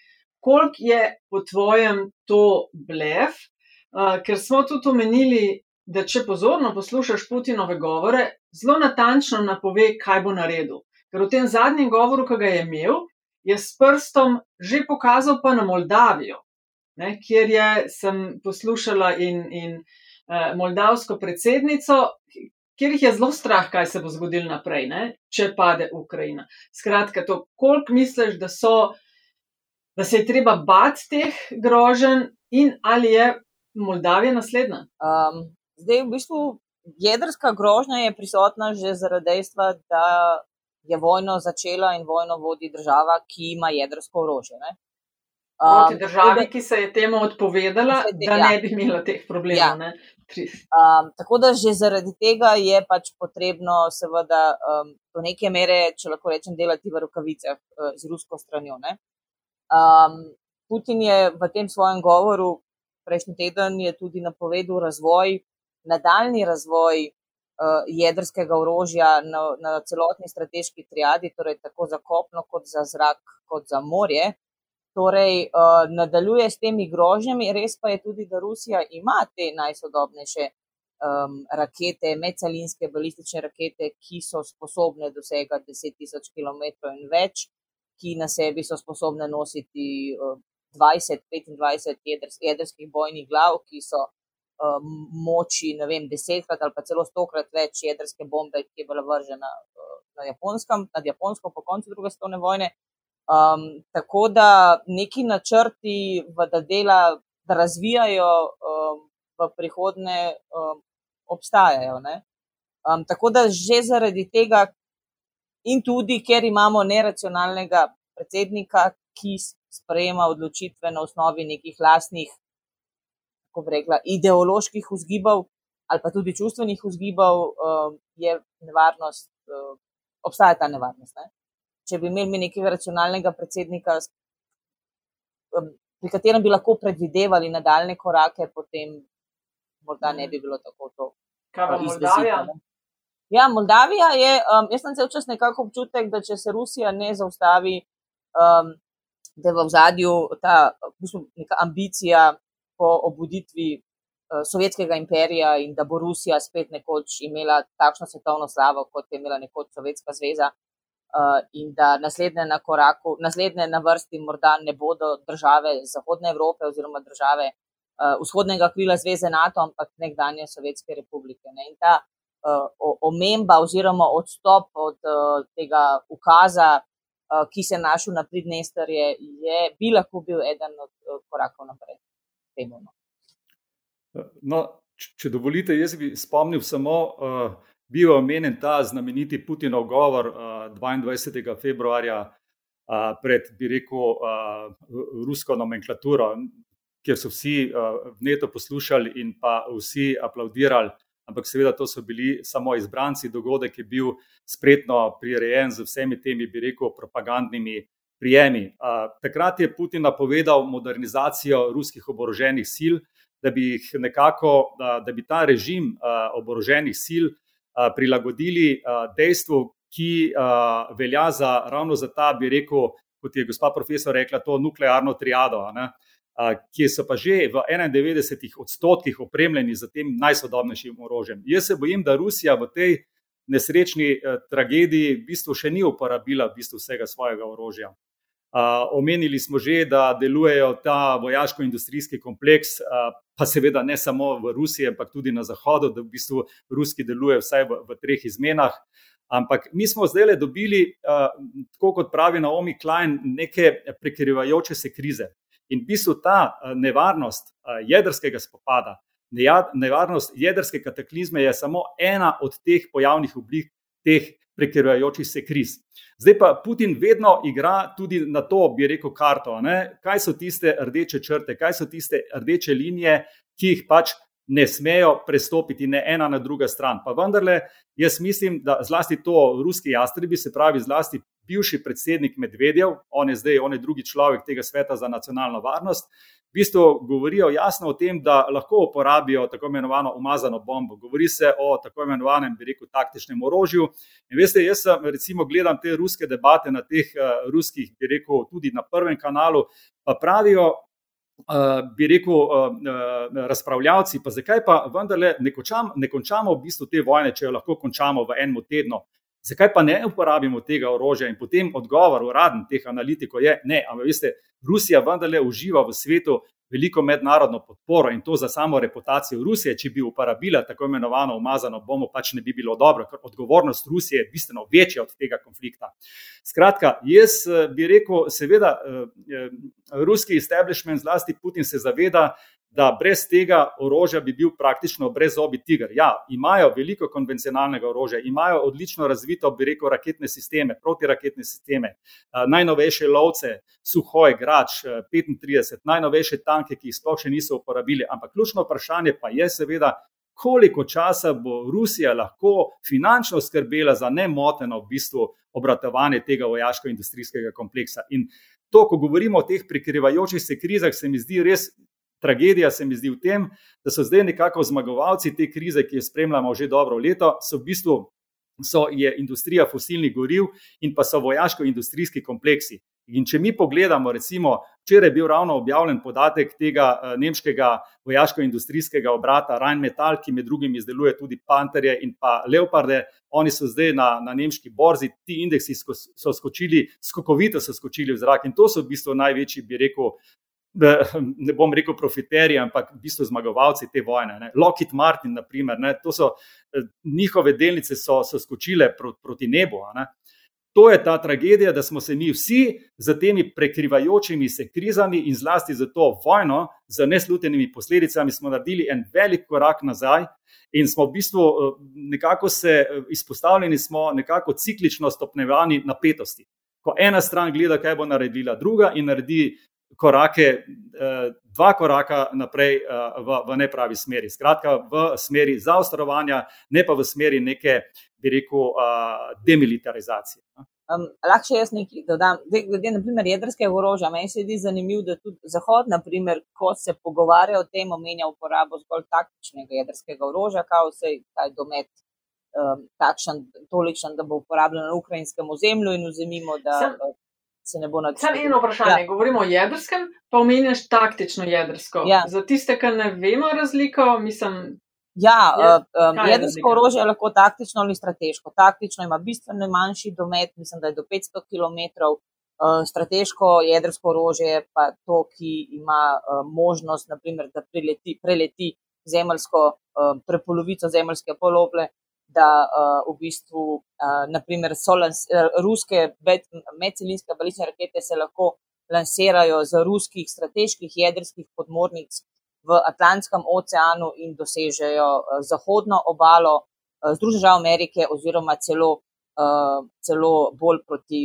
koliko je po tvojem to blef, ker smo tudi omenili, da če pozorno poslušaš Putinove govore, zelo natančno napove, kaj bo naredil. Ker v tem zadnjem govoru, ki ga je imel, je s prstom že pokazal pa na Moldavijo, ne, kjer je, sem poslušala in, in uh, moldavsko predsednico. Ker jih je zelo strah, kaj se bo zgodilo naprej, ne? če pade Ukrajina. Skratka, to, koliko misliš, da so da se je treba bati teh groženj in ali je Moldavija naslednja? Um, zdaj, v bistvu, jedrska grožnja je prisotna že zaradi dejstva, da je vojno začela in vojno vodi država, ki ima jedrsko orožje. Ne? Um, državi, ki se je temu odpovedala, se, da ja. ne bi imela teh problemov. Ja. Um, tako da že zaradi tega je pač potrebno, seveda, um, do neke mere, če lahko rečem, delati v rokavicah uh, z rusko stranjo. Um, Putin je v tem svojem govoru prejšnji teden tudi napovedal razvoj, nadaljni razvoj uh, jedrskega orožja na, na celotni strateški triadi, torej tako za kopno, kot za zrak, kot za morje. Torej, uh, nadaljuje s temi grožnjami, res pa je tudi, da Rusija ima te najsodobnejše um, rakete, medcelinske balistične rakete, ki so sposobne dosegati 10.000 km in več ki na sebi so sposobne nositi 20-25 jedrskih bojnih glav, ki so moči, ne vem, desetkrat ali pa celo stokrat več jedrske bombe, ki je bila vržena na Japonskem, nad Japonsko po koncu druge svetovne vojne. Um, tako da neki načrti, da, dela, da razvijajo um, v prihodnje, um, obstajajo. Um, tako da že zaradi tega, in tudi ker imamo neracionalnega predsednika, ki sprejema odločitve na osnovi nekih lastnih, kako bi rekla, ideoloških vzgibov ali pa tudi čustvenih vzgibov, um, je nevarnost, um, obstaja ta nevarnost. Ne? Če bi imeli nekega racionalnega predsednika, pri katerem bi lahko predvidevali nadaljne korake, potem morda ne bi bilo tako to. Kaj pa Moldavija? Ja, Moldavija je, um, jaz sem vse čas nekako občutek, da če se Rusija ne zaustavi, um, da je v zadju ta v bistvu, ambicija po obuditvi uh, sovjetskega imperija in da bo Rusija spet nekoč imela takšno svetovno slavo, kot je imela nekoč Sovjetska zveza. Uh, in da naslednje na koraku, naslednje na vrsti, morda ne bodo države Zahodne Evrope oziroma države uh, vzhodnega krila Zveze NATO, ampak nekdanje Sovjetske republike. Ne? In ta uh, omemba oziroma odstop od tega ukaza Eh, ki se je našel na Pridnesterje, je bi lahko bil eden od korakov naprej. No. No, če dovolite, jaz bi spomnil samo, uh, bil omenjen ta znameniti Putinov govor uh, 22. februarja uh, pred, bi rekel, uh, rusko nomenklaturo, kjer so vsi uh, vneto poslušali in pa vsi aplaudirali ampak seveda to so bili samo izbranci. Dogodek je bil spretno prirejen z vsemi temi, bi rekel, propagandnimi prijemi. Takrat je Putin napovedal modernizacijo ruskih oboroženih sil, da bi nekako, da bi ta režim oboroženih sil prilagodili dejstvu, ki velja za ravno za ta, bi rekel, kot je gospa profesor rekla, to nuklearno triado. Ne? ki so pa že v 91 odstotkih opremljeni z tem najsodobnejšim orožjem. Jaz se bojim, da Rusija v tej nesrečni eh, tragediji v bistvu še ni uporabila v bistvu vsega svojega orožja. Omenili smo že, da delujejo ta vojaško-industrijski kompleks, pa seveda ne samo v Rusiji, ampak tudi na Zahodu, da v bistvu ruski deluje vsaj v, v treh izmenah. Ampak mi smo zdaj le dobili, tako kot pravi Naomi Klein, neke prekrivajoče se krize. In v bistvu ta nevarnost jedrskega spopada, nevarnost jedrske kataklizme je samo ena od teh pojavnih oblik teh prekrivajočih se kriz. Zdaj pa Putin vedno igra tudi na to, bi rekel, karto. Ne? Kaj so tiste rdeče črte, kaj so tiste rdeče linije, ki jih pač ne smejo prestopiti ne ena na druga stran. Pa vendarle, jaz mislim, da zlasti to ruski jastrebi, se pravi, zlasti bivši predsednik Medvedev, on je zdaj, on je drugi človek tega sveta za nacionalno varnost, v bistvu govorijo jasno o tem, da lahko uporabijo tako imenovano umazano bombo. Govori se o tako imenovanem, bi rekel, taktičnem orožju. In veste, jaz sem recimo gledam te ruske debate na teh uh, ruskih, bi rekel, tudi na prvem kanalu, pa pravijo. Uh, bi rekel, uh, uh, razpravljavci, pa zakaj pa vendarle ne, končam, ne končamo v bistvu te vojne, če jo lahko končamo v enem tednu, Zakaj pa ne uporabimo tega orožja? In potem odgovor uraden teh analitikov je: ne, ampak veste, Rusija vendarle uživa v svetu veliko mednarodno podporo in to za samo reputacijo Rusije, če bi uporabila tako imenovano umazano bombo, pač ne bi bilo dobro, ker odgovornost Rusije je bistveno večja od tega konflikta. Skratka, jaz eh, bi rekel, seveda, eh, eh, ruski establishment, zlasti Putin, se zaveda, da brez tega orožja bi bil praktično brezobi tiger. Ja, imajo veliko konvencionalnega orožja, imajo odlično razvito, bi rekel, raketne sisteme, protiraketne sisteme, najnovejše lovce, suhoj, grač, 35, najnovejše tanke, ki jih sploh še niso uporabili. Ampak ključno vprašanje pa je seveda, koliko časa bo Rusija lahko finančno skrbela za nemoteno v bistvu obratovanje tega vojaško-industrijskega kompleksa. In to, ko govorimo o teh prikrivajočih se krizah, se mi zdi res tragedija se mi zdi v tem, da so zdaj nekako zmagovalci te krize, ki jo spremljamo že dobro leto, so v bistvu so je industrija fosilnih goriv in pa so vojaško-industrijski kompleksi. In če mi pogledamo, recimo, včeraj je bil ravno objavljen podatek tega uh, nemškega vojaško-industrijskega obrata Rheinmetall, ki med drugim izdeluje tudi Panterje in pa Leoparde. Oni so zdaj na, na nemški borzi, ti indeksi so skočili, skokovito so skočili v zrak in to so v bistvu največji, bi rekel, ne bom rekel profiterji, ampak v bistvu zmagovalci te vojne. Ne. Lockheed Martin, naprimer, ne, so njihove delnice, so, so skočile proti, proti nebu. Ne. To je ta tragedija, da smo se mi vsi z temi prekrivajočimi se krizami in zlasti za to vojno, z neslutenimi posledicami, naredili en velik korak nazaj in smo v bistvu nekako se izpostavljeni, smo nekako ciklično stopnjevani napetosti. Ko ena stran gleda, kaj bo naredila druga, in naredi korake, dva koraka naprej v, v nepravi smeri. Skratka, v smeri zaostrovanja, ne pa v smeri neke bi rekel, demilitarizacije. Um, lahko še jaz nekaj dodam. Glede na primer jedrskega orožja, meni se zdi zanimivo, da tudi Zahod, naprimer, ko se pogovarja o tem, omenja uporabo zgolj taktičnega jedrskega orožja, kao se je domet um, takšen, tolikšen, da bo uporabljen na ukrajinskem ozemlju in vzemimo, da Sem, se ne bo nadaljeval. Samo eno vprašanje, ja. govorimo o jedrskem, pa omenjaš taktično jedrsko. Ja. Za tiste, ki ne vemo razliko, mislim. Ja, um, jedrsko orožje je lahko taktično ali strateško. Taktično ima bistveno manjši domet, mislim, da je do 500 km. Uh, strateško jedrsko orožje je pa to, ki ima uh, možnost, naprimer, da preleti, preleti zemljsko, uh, prepolovico zemljske poloble, da uh, v bistvu, uh, naprimer, so lans, uh, ruske medcelinske balične rakete se lahko lansirajo z ruskih strateških jedrskih podmornic v Atlantskem oceanu in dosežejo eh, zahodno obalo eh, Združenih držav Amerike, oziroma celo, eh, celo bolj proti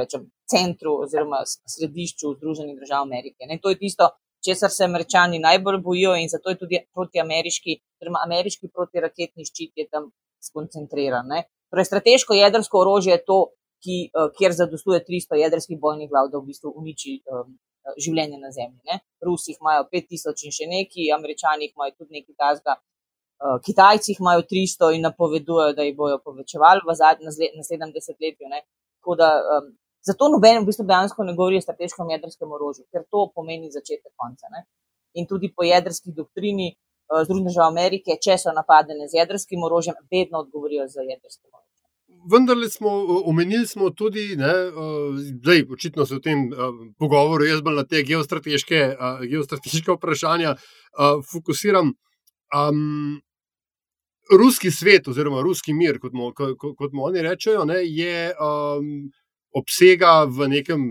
rečem, centru oziroma središču Združenih držav Amerike. Ne, to je tisto, česar se američani najbolj bojijo in zato je tudi protiameriški, oziroma ameriški protiraketni ščit je tam skoncentriran. Ne. Torej, strateško jedrsko orožje je to, ki, kjer zadostuje 300 jedrskih bojnih glav, da v bistvu uniči um, življenje na Zemlji. Ne. Rusi imajo 5000 in še neki, američani imajo tudi nekaj tasga, uh, Kitajci jih imajo 300 in napovedujejo, da jih bojo povečevali v zadnjem naslednjem desetletju. Da, um, zato noben v bistvu dejansko ne govori o strateškem jedrskem orožju, ker to pomeni začetek konca. Ne. In tudi po jedrski doktrini Združenih držav Amerike, če so napadene z jedrskim orožjem, vedno odgovorijo z jedrskim orožjem vendar smo omenili smo tudi, da je očitno se v tem pogovoru jaz bolj na te geostrateške, geostrateške vprašanja fokusiram. Um, ruski svet, oziroma ruski mir, kot mu, kot, kot mu oni rečejo, ne, je um, obsega v nekem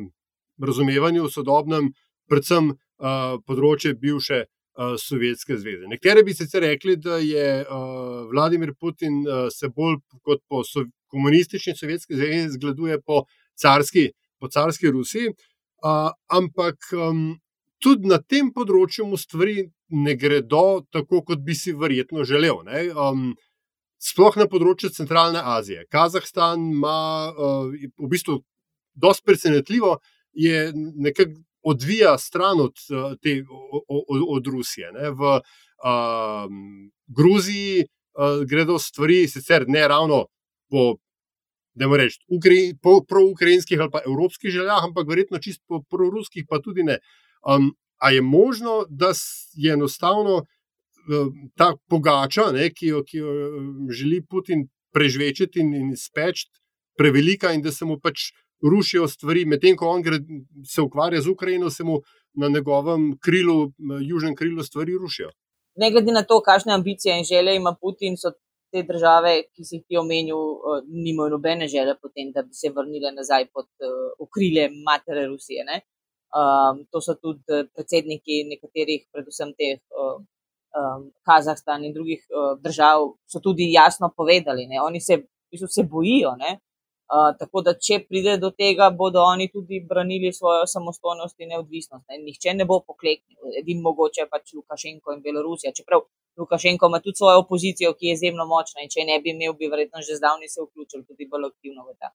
razumevanju sodobnem, predvsem uh, področje bivše uh, Sovjetske zveze. Nekateri bi sicer rekli, da je uh, Vladimir Putin uh, se bolj kot po komunistični sovjetski zvezi zgleduje po carski, po carski Rusiji, uh, ampak um, tudi na tem področju mu stvari ne gredo tako, kot bi si verjetno želel. Um, sploh na področju Centralne Azije. Kazahstan ima uh, v bistvu dosti presenetljivo, je nekako odvija stran od, te, od, od Rusije. Ne? V um, Gruziji uh, gredo stvari, sicer ne ravno po, da reči, ukrej, po proukrajinskih ali pa evropskih željah, ampak verjetno čisto po proruskih, pa tudi ne. Um, a je možno, da je enostavno uh, ta pogača, ne, ki, jo, ki jo želi Putin prežvečiti in, in speč, prevelika in da se mu pač rušijo stvari, medtem ko on gre, se ukvarja z Ukrajino, se mu na njegovem krilu, južnem krilu, stvari rušijo. Ne glede na to, kakšne ambicije in želje ima Putin, so te države, ki si jih ti omenil, nimajo nobene želje potem, da bi se vrnile nazaj pod okrilje matere Rusije. Um, to so tudi eh, predsedniki nekaterih, predvsem teh um, Kazahstan in drugih uh, držav, so tudi jasno povedali, ne? oni se, v bistvu se bojijo. Ne? Uh, tako da, če pride do tega, bodo oni tudi branili svojo samostojnost in neodvisnost. Ne? Nihče ne bo pokleknil, edini mogoče pač Lukašenko in Belorusija. Čeprav Lukašenko ima tudi svojo opozicijo, ki je izjemno močna in če ne bi imel, bi verjetno že zdavni se vključil tudi bolj aktivno v ta,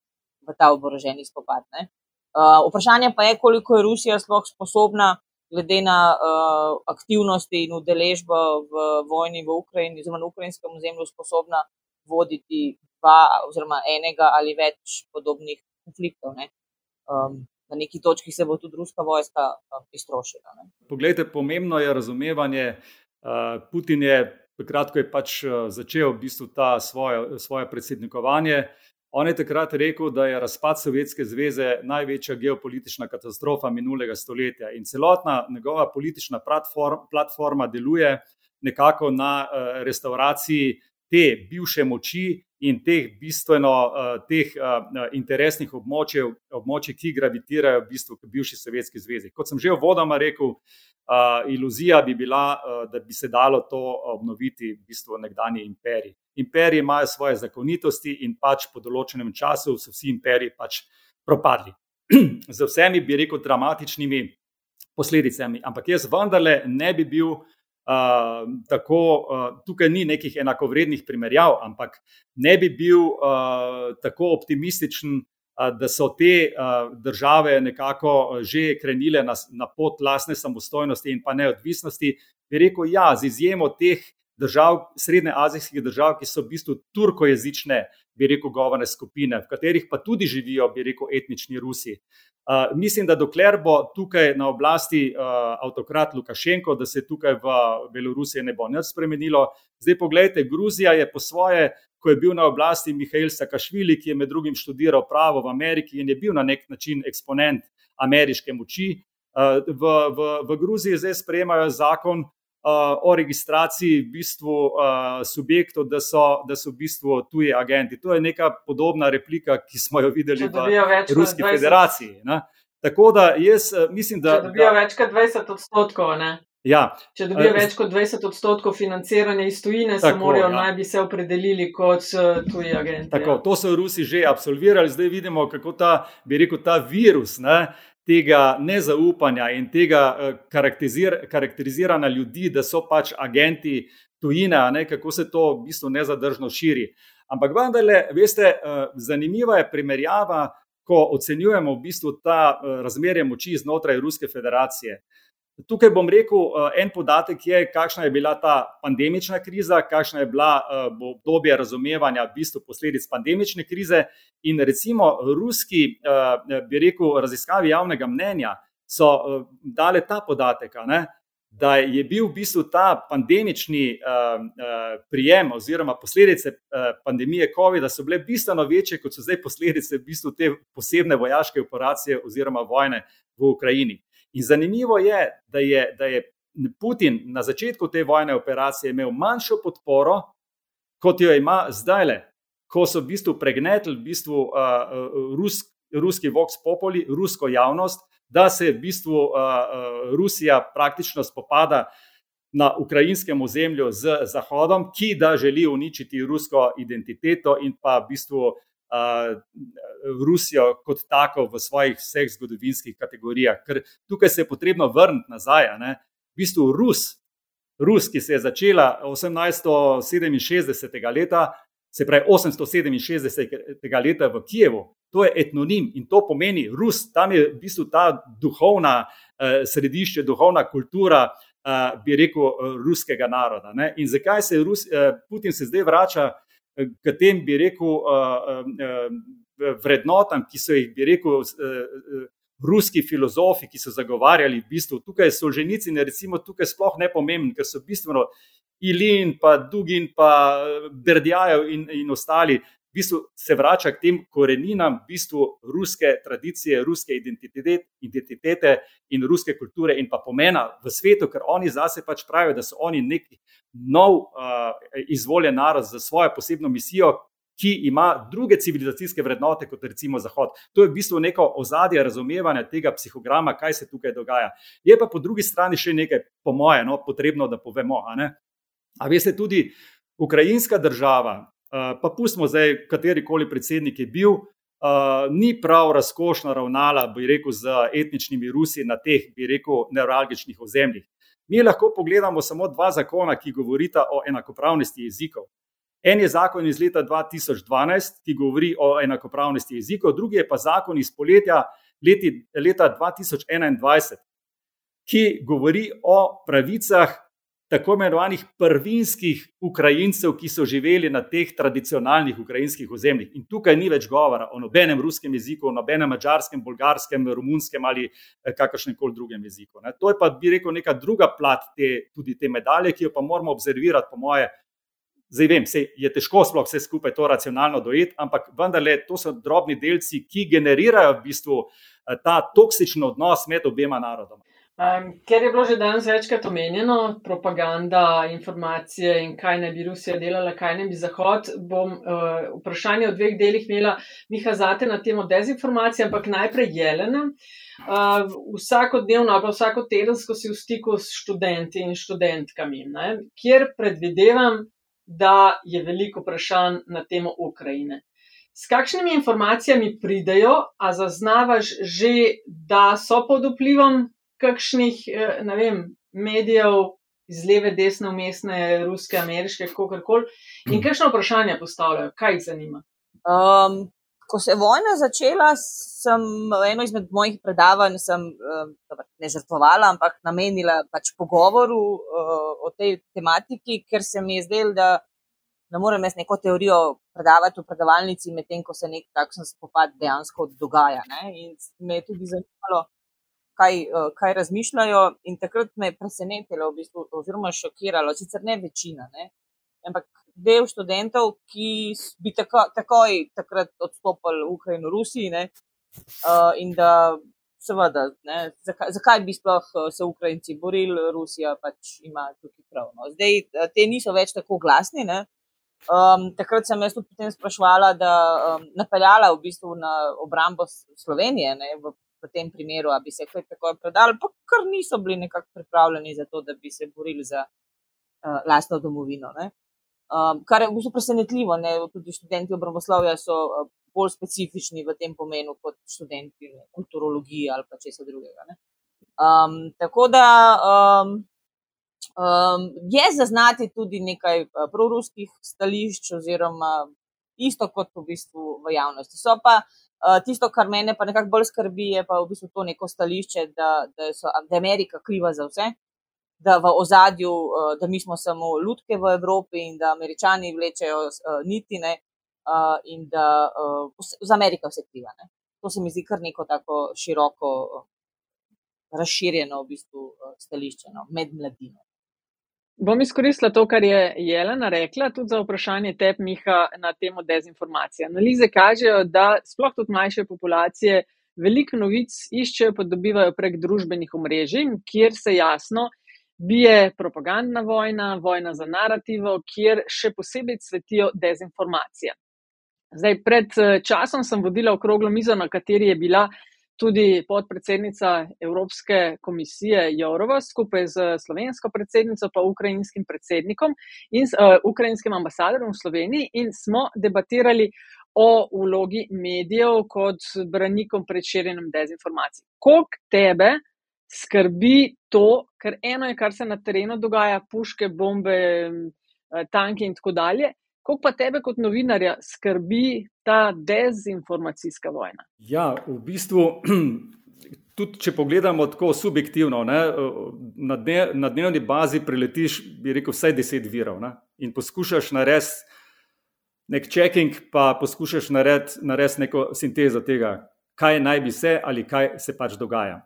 v ta oboroženi spopad. Uh, vprašanje pa je, koliko je Rusija sploh sposobna, glede na uh, aktivnosti in udeležbo v vojni v Ukrajini, oziroma na ukrajinskem ozemlju, sposobna voditi dva, oziroma enega ali več podobnih konfliktov. Um, na neki točki se bo tudi ruska vojska um, iztrošila. Ne. Poglejte, pomembno je razumevanje. Uh, Putin je takrat, ko je pač uh, začel v bistvu ta svoje, svoje predsednikovanje, On je takrat rekel, da je razpad Sovjetske zveze največja geopolitična katastrofa minulega stoletja in celotna njegova politična platform, platforma deluje nekako na uh, restauraciji te bivše moči in teh bistveno uh, teh uh, interesnih območij, območij, ki gravitirajo v bistvu k bivši Sovjetski zvezi. Kot sem že v vodama rekel, uh, iluzija bi bila, uh, da bi se dalo to obnoviti v bistvu nekdani imperij imperiji imajo svoje zakonitosti in pač po določenem času so vsi imperiji pač propadli. Z vsemi, bi rekel, dramatičnimi posledicami. Ampak jaz vendarle ne bi bil uh, tako, uh, tukaj ni nekih enakovrednih primerjav, ampak ne bi bil uh, tako optimističen. Da so te uh, države nekako že krenile na, na pot lastne samostojnosti in pa neodvisnosti, bi rekel, ja, z izjemo teh držav, srednjeazijskih držav, ki so v bistvu turkojezične, bi rekel, govorne skupine, v katerih pa tudi živijo, bi rekel, etnični Rusi. Uh, mislim, da dokler bo tukaj na oblasti uh, avtokrat Lukašenko, da se tukaj v Belorusiji ne bo nič spremenilo. Zdaj, pogledajte, Gruzija je po svoje, ko je bil na oblasti Mihajl Sakašvili, ki je med drugim študiral pravo v Ameriki in je bil na nek način eksponent ameriške moči. Uh, v, v, v Gruziji zdaj sprejemajo zakon, o registraciji v bistvu subjektov, da so, da so v bistvu tuji agenti. To je neka podobna replika, ki smo jo videli v Ruski federaciji. Ne? Tako da jaz mislim, da. Če dobijo da, več kot 20 odstotkov, ne? Ja, Če dobijo več kot 20 odstotkov financiranja iz tujine, se morajo ja. naj bi se opredelili kot tuji agenti. Tako, ja. To so Rusi že absolvirali, zdaj vidimo, kako ta, bi rekel, ta virus. Ne, tega nezaupanja in tega eh, karakterizir, karakteriziranja ljudi, da so pač agenti tujine, ne, kako se to v bistvu nezadržno širi. Ampak vendarle, veste, eh, zanimiva je primerjava, ko ocenjujemo v bistvu ta eh, razmerje moči znotraj Ruske federacije. Tukaj bom rekel, en podatek je, kakšna je bila ta pandemična kriza, kakšna je bila obdobje razumevanja v bistvu posledic pandemične krize In recimo ruski, eh, bi rekel, raziskavi javnega mnenja so eh, dale ta podatek, ne, da je bil v bistvu ta pandemični eh, prijem oziroma posledice pandemije COVID-a so bile bistveno večje, kot so zdaj posledice v bistvu te posebne vojaške operacije oziroma vojne v Ukrajini. In zanimivo je, da je, da je Putin na začetku te vojne operacije imel manjšo podporo, kot jo ima zdaj le ko so v bistvu pregnetili v bistvu, uh, uh, rus, ruski Vox Populi, rusko javnost, da se v bistvu uh, Rusija praktično spopada na ukrajinskem ozemlju z Zahodom, ki da želi uničiti rusko identiteto in pa v bistvu uh, Rusijo kot tako v svojih vseh zgodovinskih kategorijah. Ker tukaj se je potrebno vrniti nazaj. Ne? V bistvu Rus, Rus, ki se je začela 1867. leta, se pravi 867. leta v Kijevu, to je etnonim in to pomeni Rus, tam je v bistvu ta duhovna eh, središče, duhovna kultura, eh, bi rekel, ruskega naroda. Ne? In zakaj se Rus, eh, Putin se zdaj vrača k tem, bi rekel, eh, eh, vrednotam, ki so jih, bi rekel, eh, eh, ruski filozofi, ki so zagovarjali v bistvu. Tukaj solženici, ne recimo tukaj sploh ne pomembni, ker so bistveno Ilin, pa Dugin, pa Berdjajev in, in ostali, v bistvu se vrača k tem koreninam, v bistvu ruske tradicije, ruske identitete, identitete in ruske kulture in pa pomena v svetu, ker oni zase pač pravijo, da so oni neki nov uh, izvoljen narod za svojo posebno misijo. Ki ima druge civilizacijske vrednote kot recimo Zahod. To je v bistvu neko ozadje razumevanja tega psihograma, kaj se tukaj dogaja. Je pa po drugi strani še nekaj, po mojem, no, potrebno, da povemo. A veste, tudi ukrajinska država, pa pustimo zdaj, kateri koli predsednik je bil, ni prav razkošno ravnala, bi rekel, z etničnimi Rusi na teh, bi rekel, neuralgičnih ozemljih. Mi lahko pogledamo samo dva zakona, ki govorita o enakopravnosti jezikov. En je zakon iz leta 2012, ki govori o enakopravnosti jezikov, drugi je pa zakon iz poletja leti, leta 2021, ki govori o pravicah tako imenovanih prvinskih Ukrajincev, ki so živeli na teh tradicionalnih ukrajinskih ozemljih. In tukaj ni več govora o nobenem ruskem jeziku, o nobenem mačarskem, bolgarskem, romunskem ali eh, kakršnem koli drugem jeziku. Ne. To je pa, bi rekel, neka druga plat te, tudi te medalje, ki jo pa moramo observirati, po moje, Zdaj vem, se je težko sploh vse skupaj to racionalno dojeti, ampak vendarle to so drobni delci, ki generirajo v bistvu eh, ta toksičen odnos med obema narodoma. Um, ker je bilo že danes večkrat omenjeno, propaganda, informacije in kaj naj bi Rusija delala, kaj naj bi Zahod, bom uh, vprašanje o dveh delih imela Miha Zate na temo dezinformacije, ampak najprej Jelena. Uh, vsakodnevno ali vsako tedensko si v stiku s študenti in študentkami, ne, kjer predvidevam, da je veliko vprašanj na temo Ukrajine. S kakšnimi informacijami pridejo, a zaznavaš že, da so pod vplivom kakšnih eh, vem, medijev iz leve, desne, umestne, ruske, ameriške, kako koli, in kakšno vprašanje postavljajo, kaj jih zanima? Um, ko se je vojna začela, sem eno izmed mojih predavanj sem, uh, ne žrtvovala, ampak namenila pač pogovoru uh, o tej tematiki, ker se mi je zdelo, da ne morem jaz neko teorijo predavati v predavalnici, medtem ko se nek takšen spopad dejansko dogaja. Ne? In me je tudi zanimalo, kaj, uh, kaj razmišljajo. In takrat me je presenetilo, v bistvu, oziroma šokiralo, sicer ne večina. Ne? Ampak del študentov, ki bi tako, takoj takrat odstopili v Ukrajino, Rusiji. Ne, uh, in da, seveda, ne, zakaj, zakaj bi sploh uh, se Ukrajinci borili, Rusija pač ima tukaj prav. No. Zdaj, te niso več tako glasni. Ne. Um, takrat sem jaz tudi potem sprašvala, da um, napeljala v bistvu na obrambo Slovenije ne, v, v tem primeru, da bi se kaj tako predali, pa kar niso bili nekako pripravljeni za to, da bi se borili za uh, lastno domovino. Ne. Um, kar je v bistvu presenetljivo, ne? tudi študenti obramboslovja so uh, bolj specifični v tem pomenu kot študenti kulturologije ali pa česa drugega. Um, tako da um, um, je zaznati tudi nekaj uh, proruskih stališč, oziroma isto kot v bistvu v javnosti. So pa uh, tisto, kar mene pa nekako bolj skrbi, je pa v bistvu to neko stališče, da, da, so, da je Amerika kriva za vse da v ozadju, eh, da mi smo samo ljudke v Evropi in da američani vlečejo eh, niti ne eh, in da za Amerika vse kriva. Ne. To se mi zdi kar neko tako široko razširjeno v bistvu stališče no, med mladino. Bom izkoristila to, kar je Jelena rekla, tudi za vprašanje tep Miha na temo dezinformacije. Analize kažejo, da sploh tudi mlajše populacije veliko novic iščejo, pa dobivajo prek družbenih omrežij, kjer se jasno bije propagandna vojna, vojna za narativo, kjer še posebej cvetijo dezinformacije. Zdaj, pred eh, časom sem vodila okroglo mizo, na kateri je bila tudi podpredsednica Evropske komisije Jourova skupaj z slovensko predsednico pa ukrajinskim predsednikom in uh, ukrajinskim ambasadorjem v Sloveniji in smo debatirali o vlogi medijev kot branikom pred širjenjem dezinformacij. Kolik tebe skrbi to, ker eno je, kar se na terenu dogaja, puške, bombe, eh, tanki in tako dalje. Kako pa tebe, kot novinarja, skrbi ta dezinformacijska vojna? Ja, v bistvu, tudi če pogledamo tako subjektivno, ne, na, dne, na dnevni bazi preletiš, bi rekel, vsaj deset virov ne, in poskušaš narediti nek checking, pa poskušaš narediti nared neko sintezo tega, kaj naj bi se ali kaj se pač dogaja.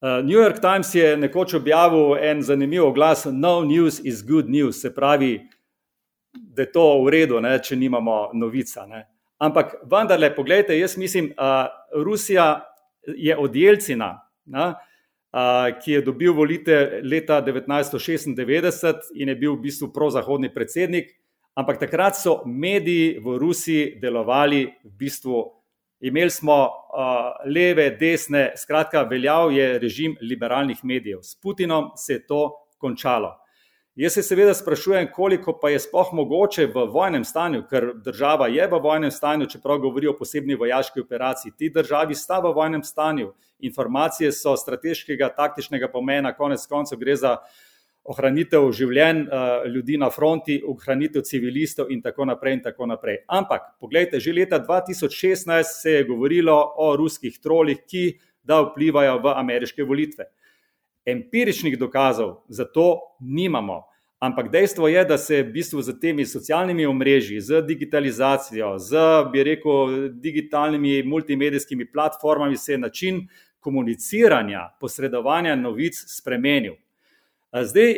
Uh, New York Times je nekoč objavil en zanimiv oglas: No news is good news, se pravi, da je to v redu, ne, če nimamo novica. Ne. Ampak vendarle, pogledajte, jaz mislim, da Rusija je od Jelcina, ne, uh, ki je dobil volite leta 1996 in je bil v bistvu prozahodni predsednik, ampak takrat so mediji v Rusiji delovali v bistvu. Imeli smo uh, leve, desne, skratka, veljal je režim liberalnih medijev. S Putinom se je to končalo. Jaz se seveda sprašujem, koliko pa je sploh mogoče v vojnem stanju, ker država je v vojnem stanju, čeprav govori o posebni vojaški operaciji. Ti državi sta v vojnem stanju, informacije so strateškega, taktičnega pomena, konec koncev gre za ohranitev življenj uh, ljudi na fronti, ohranitev civilistov in tako naprej. In tako naprej. Ampak, pogledajte, že leta 2016 se je govorilo o ruskih trolih, ki da vplivajo v ameriške volitve. Empiričnih dokazov za to nimamo. Ampak dejstvo je, da se v bistvu z temi socialnimi omrežji, z digitalizacijo, z, bi rekel, digitalnimi multimedijskimi platformami se je način komuniciranja, posredovanja novic spremenil. Zdaj,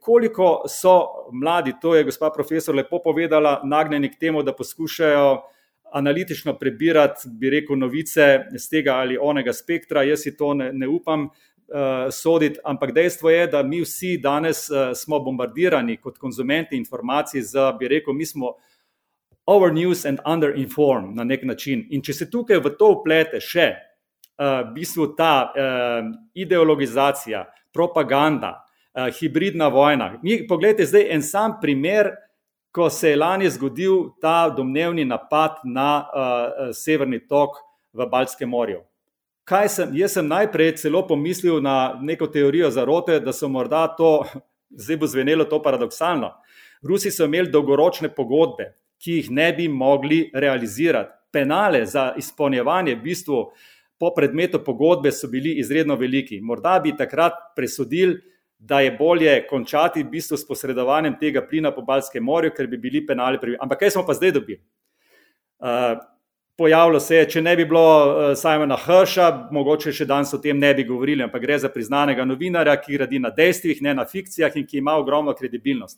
koliko so mladi, to je gospa profesor lepo povedala, nagnjeni k temu, da poskušajo analitično prebirati, bi rekel, novice z tega ali onega spektra, jaz si to ne, ne upam soditi, ampak dejstvo je, da mi vsi danes uh, smo bombardirani kot konzumenti informacij z, bi rekel, mi smo over news and under informed na nek način. In če se tukaj v to uplete še uh, v bistvu ta uh, ideologizacija, propaganda, uh, hibridna vojna. Mi, pogledajte, zdaj en sam primer, ko se je lani zgodil ta domnevni napad na uh, severni tok v Baltskem morju. Sem, jaz sem najprej celo pomislil na neko teorijo zarote, da so morda to, zdaj bo zvenelo to paradoksalno. Rusi so imeli dolgoročne pogodbe, ki jih ne bi mogli realizirati. Penale za izpolnjevanje v bistvu po predmetu pogodbe so bili izredno veliki. Morda bi takrat presodili, da je bolje končati v bistvu s posredovanjem tega plina po Balskem morju, ker bi bili penali pri. Ampak kaj smo pa zdaj dobili? Uh, pojavilo se je, če ne bi bilo uh, Simona Hrša, mogoče še danes o tem ne bi govorili, ampak gre za priznanega novinarja, ki radi na dejstvih, ne na fikcijah in ki ima ogromno kredibilnost.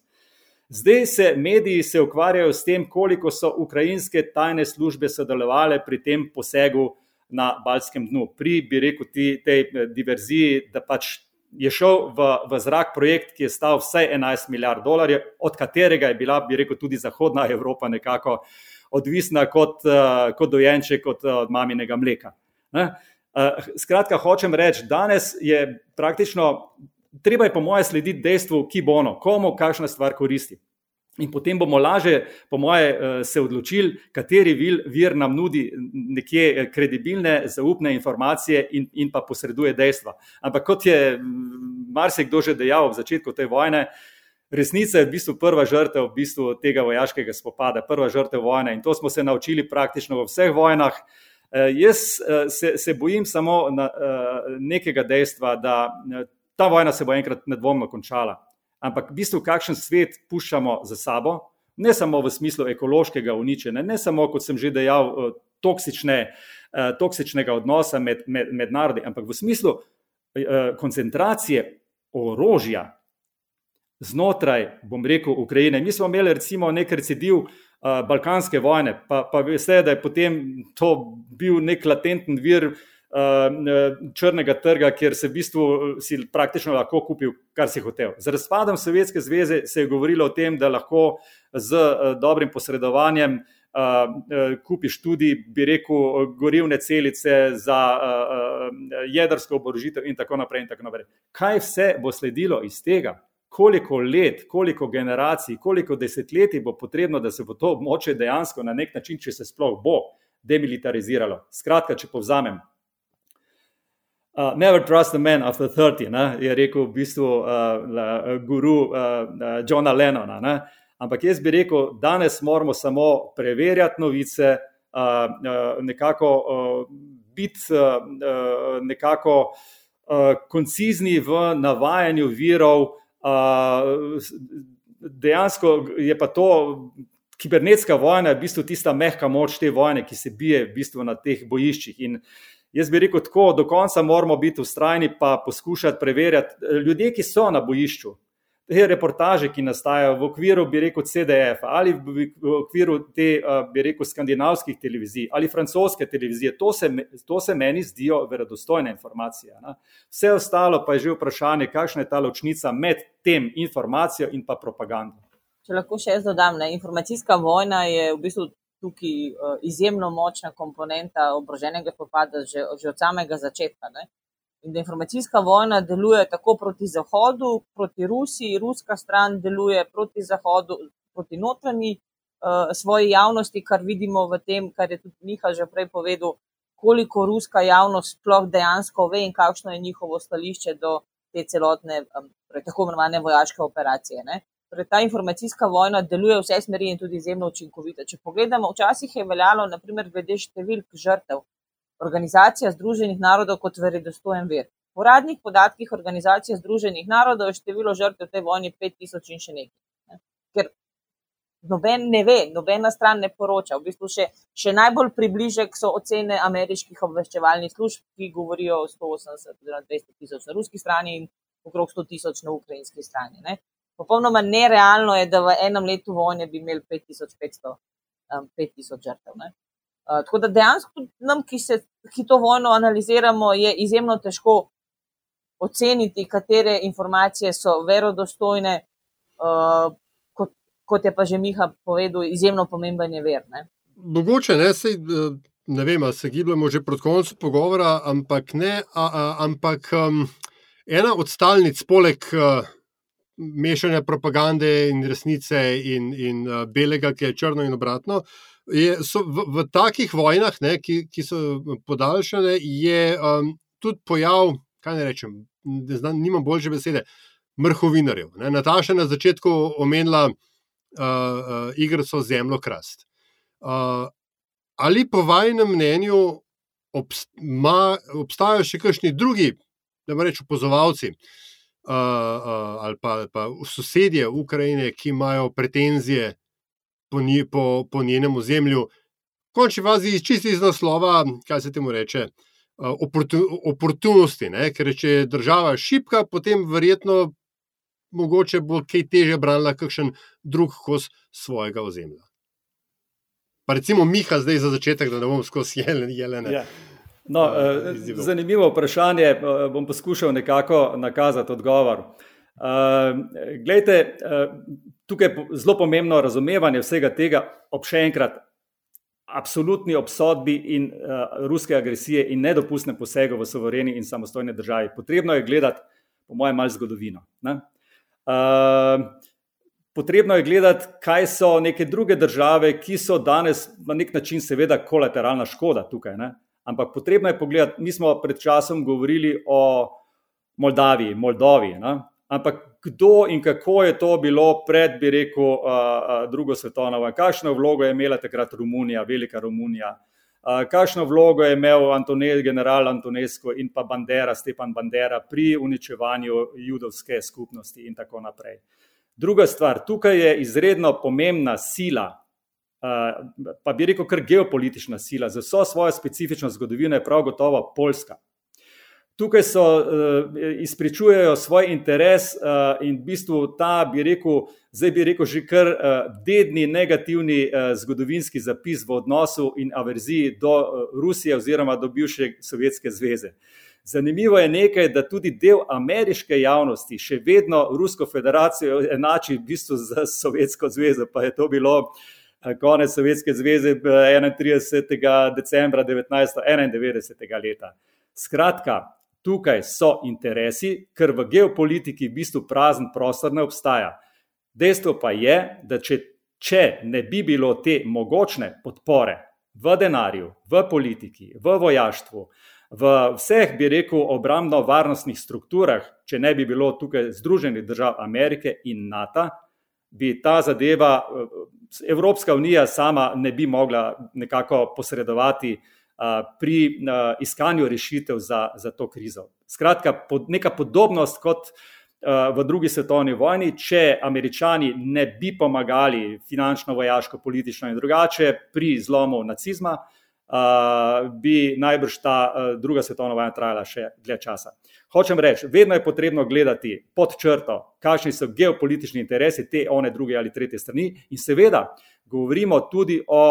Zdaj se mediji se ukvarjajo s tem, koliko so ukrajinske tajne službe sodelovali pri tem posegu na Balskem dnu, pri, bi rekel, tej diverziji, da pač je šel v, v zrak projekt, ki je stal vsaj 11 milijard dolarjev, od katerega je bila, bi rekel, tudi Zahodna Evropa nekako odvisna kot, uh, kot dojenček od, od maminega mleka. Ne? Uh, skratka, hočem reči, danes je praktično treba, je po mojem, slediti dejstvu, ki bo ono, komu kakšna stvar koristi. In potem bomo lažje, po moje, eh, se odločili, kateri vir nam nudi nekje eh, kredibilne, zaupne informacije in, in pa posreduje dejstva. Ampak kot je marsikdo že dejal v začetku te vojne, resnica je v bistvu prva žrtev v bistvu tega vojaškega spopada, prva žrtev vojne in to smo se naučili praktično v vseh vojnah. Eh, jaz se, se bojim samo na, nekega dejstva, da ta vojna se bo enkrat nedvomno končala ampak v bistvu kakšen svet puščamo za sabo, ne samo v smislu ekološkega uničenja, ne samo, kot sem že dejal, eh, toksične, eh, toksičnega odnosa med, med, med narodi, ampak v smislu eh, koncentracije orožja znotraj, bom rekel, Ukrajine. Mi smo imeli recimo nek recidiv Balkanske vojne, pa, pa veste, da je potem to bil nek latenten vir uh, Eh, črnega trga, kjer se v bistvu si praktično lahko kupil, kar si hotel. Z razpadom Sovjetske zveze se je govorilo o tem, da lahko z eh, dobrim posredovanjem eh, kupiš tudi, bi rekel, gorivne celice za jedrsko oborožitev in tako naprej. In tako naprej. Kaj vse bo sledilo iz tega? Koliko let, koliko generacij, koliko desetletij bo potrebno, da se bo to območje dejansko na nek način, če se sploh bo, demilitariziralo. Skratka, če povzamem, Uh, never trust a man after 30, ne, je rekel v bistvu uh, guru uh, Johna Lennona. Ne. Ampak jaz bi rekel, danes moramo samo preverjati novice, uh, uh, nekako uh, biti uh, nekako uh, koncizni v navajanju virov. Dejansko je pa to kibernetska vojna, v bistvu tista mehka moč te vojne, ki se bije v bistvu na teh bojiščih. In, Jaz bi rekel tako, do konca moramo biti ustrajni, pa poskušati preverjati eh, ljudi, ki so na bojišču. Te reportaže, ki nastajajo v okviru, bi rekel, CDF ali v okviru te, bi rekel, skandinavskih televizij ali francoske televizije, to se, to se meni zdijo verodostojne informacije. Ne? Vse ostalo pa je že vprašanje, kakšna je ta ločnica med tem informacijo in pa propagando. Če lahko še jaz dodam, ne? informacijska vojna je v bistvu tukaj izjemno močna komponenta obroženega spopada že, že od samega začetka. Ne? In da informacijska vojna deluje tako proti Zahodu, proti Rusiji, ruska stran deluje proti Zahodu, proti notranji uh, svoji javnosti, kar vidimo v tem, kar je tudi Miha že prej povedal, koliko ruska javnost sploh dejansko ve in kakšno je njihovo stališče do te celotne, um, tako imenovane vojaške operacije. Ne? Torej, ta informacijska vojna deluje vse smeri in tudi izjemno učinkovita. Če pogledamo, včasih je veljalo, naprimer, glede številk žrtev, organizacija Združenih narodov kot verodostojen vir. Po uradnih podatkih organizacije Združenih narodov je število žrtev v tej vojni 5000 in še nekaj. Ne? Ker noben ne ve, nobena stran ne poroča. V bistvu še, še najbolj približek so ocene ameriških obveščevalnih služb, ki govorijo o 180 oziroma 200 tisoč na ruski strani in okrog 100 tisoč na ukrajinski strani. Ne. Popolnoma nerealno je, da v enem letu vojne bi imeli 5500 um, žrtev. Uh, tako da dejansko nam, ki, se, ki to vojno analiziramo, je izjemno težko oceniti, katere informacije so verodostojne, uh, kot, kot je pa že Miha povedal, izjemno pomemben je ver. Ne? Mogoče ne, sej, ne vem, se gibljamo že proti koncu pogovora, ampak ne, a, a, ampak um, ena od stalnic, poleg uh, mešanja propagande in resnice in, in uh, belega, ki je črno in obratno. Je, v, v takih vojnah, ne, ki, ki so podaljšane, je um, tudi pojav, kaj ne rečem, ne znam, nimam boljše besede, mrhovinarjev. Ne. Nataša na začetku omenila uh, uh, igrico Zemljo Krast. Uh, ali po vajnem mnenju obst ma, obstajajo še kakšni drugi, da rečem, opozovalci uh, uh, ali pa, pa sosedje Ukrajine, ki imajo pretenzije po, nji, po, po njenem ozemlju, končni vazi čisti iz naslova, kaj se temu reče oportunosti. Ne? Ker če je država šipka, potem verjetno mogoče bo kaj teže branila kakšen drug kos svojega ozemlja. Pa recimo Miha zdaj za začetek, da ne bom skozi jelene. Ja. No, uh, zanimivo vprašanje, uh, bom poskušal nekako nakazati odgovor. Uh, glejte, uh, tukaj je zelo pomembno razumevanje vsega tega, ob še enkrat, absolutni obsodbi in uh, ruske agresije in nedopustne posege v sovereni in samostojni državi. Potrebno je gledati, po mojem, malo zgodovino. Uh, potrebno je gledati, kaj so neke druge države, ki so danes na nek način, seveda, kolateralna škoda tukaj. Ne? Ampak potrebno je pogledati, mi smo pred časom govorili o Moldaviji, Moldovi. Ne? Ampak kdo in kako je to bilo pred, bi rekel, drugo svetovno vojno, kakšno vlogo je imela takrat Romunija, velika Romunija, kakšno vlogo je imel Antone, general Antonesko in pa Bandera, Stepan Bandera pri uničevanju judovske skupnosti in tako naprej. Druga stvar, tukaj je izredno pomembna sila, pa bi rekel, kar geopolitična sila, za vso svojo specifično zgodovino je prav gotovo Poljska. Tukaj so uh, izpričujejo svoj interes uh, in v bistvu ta, bi rekel, zdaj bi rekel, že kar uh, dedni negativni uh, zgodovinski zapis v odnosu in averziji do uh, Rusije oziroma do bivše Sovjetske zveze. Zanimivo je nekaj, da tudi del ameriške javnosti še vedno Rusko federacijo enači v bistvu z Sovjetsko zvezo, pa je to bilo konec Sovjetske zveze 31. decembra 1991. leta. Skratka, tukaj so interesi, ker v geopolitiki v bistvu prazen prostor ne obstaja. Dejstvo pa je, da če, če ne bi bilo te mogočne podpore v denarju, v politiki, v vojaštvu, v vseh, bi rekel, obrambno-varnostnih strukturah, če ne bi bilo tukaj Združenih držav Amerike in NATO, bi ta zadeva, Evropska unija sama ne bi mogla nekako posredovati pri iskanju rešitev za, za to krizo. Skratka, pod, neka podobnost kot v drugi svetovni vojni, če američani ne bi pomagali finančno, vojaško, politično in drugače pri zlomu nacizma, bi najbrž ta druga svetovna vojna trajala še dlje časa. Hočem reči, vedno je potrebno gledati pod črto, kakšni so geopolitični interesi te, one, druge ali tretje strani, in seveda govorimo tudi o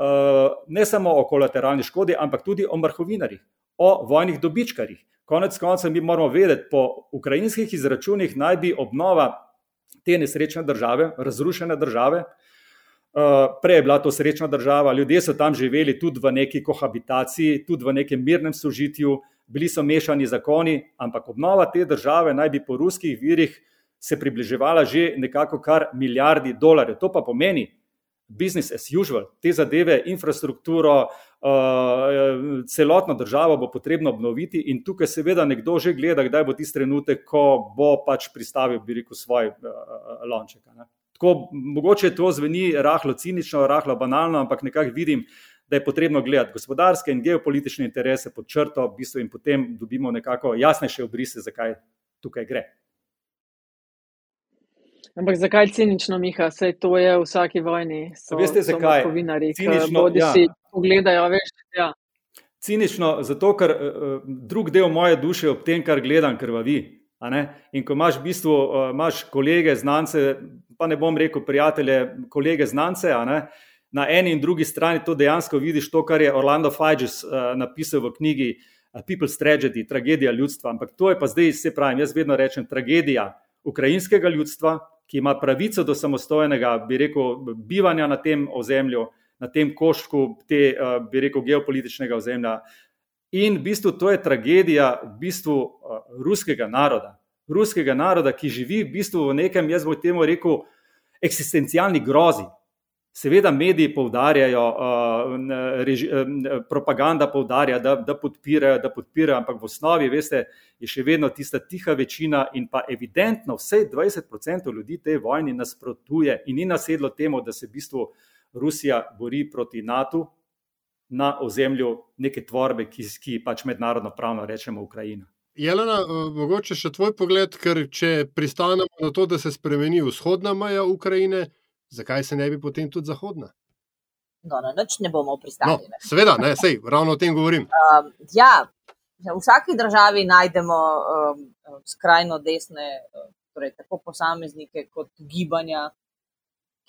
Eh, ne samo o kolateralni škodi, ampak tudi o mrhovinarjih, o vojnih dobičkarjih. Konec koncev mi moramo vedeti, po ukrajinskih izračunih naj bi obnova te nesrečne države, razrušene države, eh, prej je bila to srečna država, ljudje so tam živeli tudi v neki kohabitaciji, tudi v nekem mirnem sožitju, bili so mešani zakoni, ampak obnova te države naj bi po ruskih virih se približevala že nekako kar milijardi dolarjev. To pa pomeni, business as usual, te zadeve, infrastrukturo, uh, celotno državo bo potrebno obnoviti, in tukaj seveda nekdo že gleda, kdaj bo tisti trenutek, ko bo pač pristavil, bi rekel, svoj uh, lonček. Ne. Tako, mogoče to zveni rahlo cinično, rahlo banalno, ampak nekako vidim, da je potrebno gledati gospodarske in geopolitične interese pod črto, v bistvu, in potem dobimo nekako jasnejše obrise, zakaj tukaj gre. Ampak zakaj cinično, Miha? Vse to je v vsaki vojni. So, Veste, zakaj? Cinično, ja. si pogledajo, veš. Ja. Cinično, zato ker uh, drug del moje duše ob tem, kar gledam, krvavi. In ko imaš v bistvu imaš kolege, znance, pa ne bom rekel prijatelje, kolege, znance, na eni in drugi strani to dejansko vidiš, to, kar je Orlando Fajges napisal v knjigi People's Tragedy, tragedija ljudstva. Ampak to je pa zdaj, se pravi, jaz vedno rečem, tragedija ukrajinskega ljudstva, ki ima pravico do samostojnega, bi rekel, bivanja na tem ozemlju, na tem koščku, te, bi rekel, geopolitičnega ozemlja. In v bistvu to je tragedija v bistvu ruskega naroda. Ruskega naroda, ki živi v bistvu v nekem, jaz bom temu rekel, eksistencialni grozi. Seveda mediji poudarjajo, reži, propaganda poudarja, da, da podpirajo, da podpirajo, ampak v osnovi, veste, je še vedno tista tiha večina in pa evidentno vsej 20% ljudi tej vojni nasprotuje in ni nasedlo temu, da se v bistvu Rusija bori proti NATO na ozemlju neke tvorbe, ki, ki pač mednarodno pravno rečemo Ukrajina. Jelena, mogoče še tvoj pogled, ker če pristanemo na to, da se spremeni vzhodna meja Ukrajine, zakaj se ne bi potem tudi zahodna? No, na nič ne bomo pristali. No, seveda, ne, sej, ravno o tem govorim. Um, ja, v vsaki državi najdemo um, skrajno desne, torej tako posameznike kot gibanja,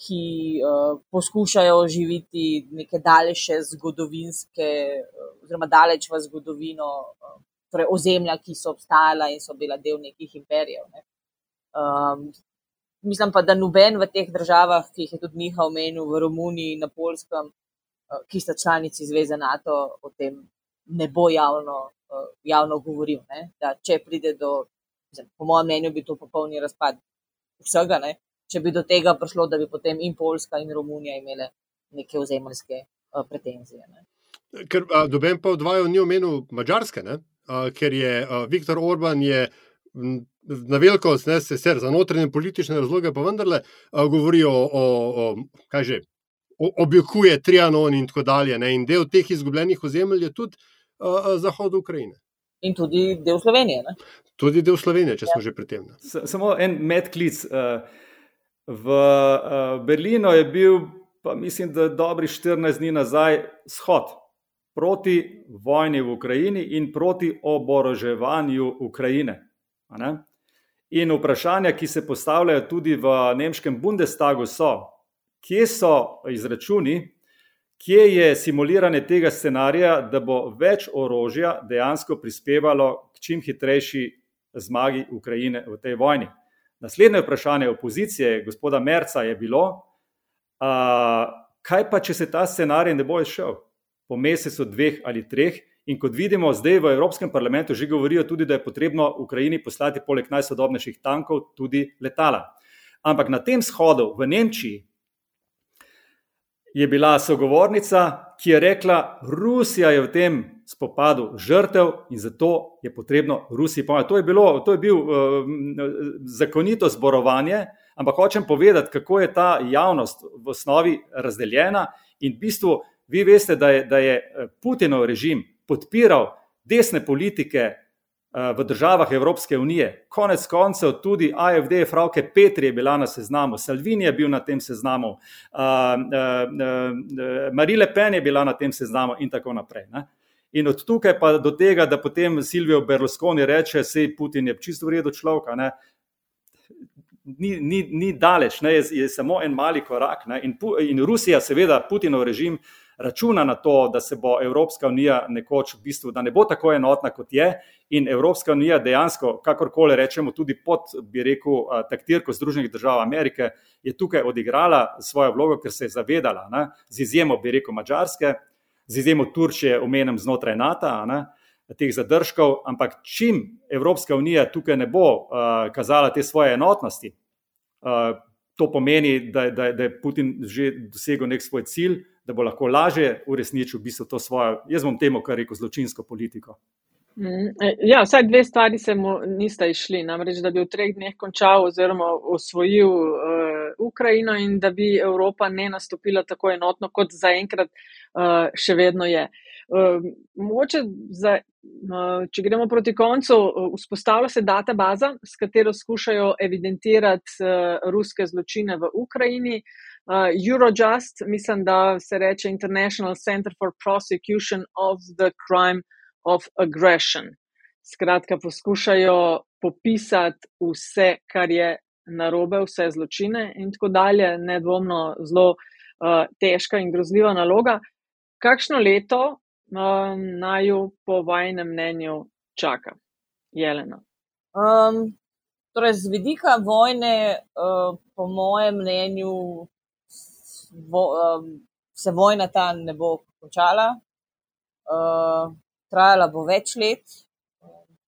ki uh, poskušajo oživiti neke daljše zgodovinske, oziroma daleč v zgodovino, uh, torej ozemlja, ki so obstajala in so bila del nekih imperijev. Ne. Um, mislim pa, da noben v teh državah, ki jih je tudi Miha omenil, v Romuniji, na Polskem, uh, ki sta članici Zveze NATO, o tem ne bo javno, uh, javno govoril. Ne. Da, če pride do, mislim, po mojem mnenju, bi to popolni razpad vsega. Ne. Če bi do tega prišlo, da bi potem in Poljska in Romunija imele neke ozemeljske uh, pretenzije. Ne. Ker doben pa odvajal ni omenil Mačarske, ne? ker je Viktor Orban je na veliko, ne, se sicer za notranje politične razloge, pa vendarle govori o, o, o kaj že, objekuje Trianon in tako dalje. Ne, in del teh izgubljenih ozemelj je tudi uh, zahod Ukrajine. In tudi del Slovenije. Ne? Tudi del Slovenije, če ja. smo že pri tem. Ne. Samo en medklic. V Berlinu je bil, pa mislim, da dobri 14 dni nazaj, shod proti vojni v Ukrajini in proti oboroževanju Ukrajine. In vprašanja, ki se postavljajo tudi v nemškem Bundestagu, so, kje so izračuni, kje je simuliranje tega scenarija, da bo več orožja dejansko prispevalo k čim hitrejši zmagi Ukrajine v tej vojni. Naslednje vprašanje opozicije, gospoda Merca, je bilo, kaj pa, če se ta scenarij ne bo izšel? po mesecu, dveh ali treh. In kot vidimo, zdaj v Evropskem parlamentu že govorijo tudi, da je potrebno Ukrajini poslati poleg najsodobnejših tankov tudi letala. Ampak na tem shodu v Nemčiji je bila sogovornica, ki je rekla, Rusija je v tem spopadu žrtev in zato je potrebno Rusiji pomagati. To je, bilo, to je bil uh, zakonito zborovanje, ampak hočem povedati, kako je ta javnost v osnovi razdeljena in v bistvu Vi veste, da je, da je eh, Putinov režim podpiral desne politike eh, v državah Evropske unije. Konec koncev tudi AFD, Frauke Petri je bila na seznamu, Salvini je bil na tem seznamu, Marie Le Pen je bila na tem seznamu in tako naprej. Ne? In od tukaj pa do tega, da potem Silvijo Berlusconi reče, da je Putin čisto v redu človek. Ni, ni, ni daleč, ne, je, je samo en mali korak. In, in Rusija, seveda, Putinov režim, računa na to, da se bo Evropska unija nekoč v bistvu, da ne bo tako enotna, kot je, in Evropska unija dejansko, kakorkoli rečemo, tudi pod, bi rekel, taktirko Združenih držav Amerike, je tukaj odigrala svojo vlogo, ker se je zavedala, ne, z izjemo, bi rekel, Mačarske, z izjemo Turčije, omenjam znotraj NATO. Ne, Teh zadržkov, ampak čim Evropska unija tukaj ne bo uh, kazala te svoje enotnosti, uh, to pomeni, da, da, da je Putin že dosegel nek svoj cilj, da bo lahko lažje uresničil v bistvu to svojo, jaz bom temu kar rekel, zločinsko politiko. Mm, e, ja, vsaj dve stvari se mu nista išli. Namreč, da bi v treh dneh končal oziroma osvojil uh, Ukrajino in da bi Evropa ne nastopila tako enotno, kot zaenkrat uh, še vedno je. Uh, mogoče, za, uh, če gremo proti koncu, uh, vzpostavlja se data baza, s katero skušajo evidentirati uh, ruske zločine v Ukrajini. Uh, Eurojust, mislim, da se reče International Center for Prosecution of the Crime of Aggression. Skratka, poskušajo popisati vse, kar je narobe, vse zločine in tako dalje. Nedvomno zelo uh, težka in grozljiva naloga. Kakšno leto uh, naj jo po vajnem mnenju čaka, Jelena? Um, torej, z vidika vojne, uh, po mojem mnenju, vo, um, se vojna ta ne bo končala. Uh, trajala bo več let.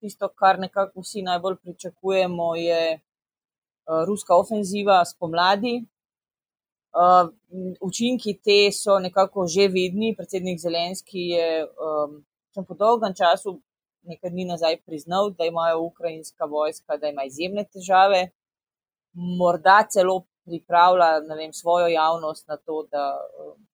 Tisto, kar nekako vsi najbolj pričakujemo, je ruska ofenziva spomladi. Uh, učinki te so nekako že vidni. Predsednik Zelenski je um, po dolgem času, nekaj dni nazaj, priznal, da imajo ukrajinska vojska, da ima izjemne težave. Morda celo pripravlja vem, svojo javnost na to, da um,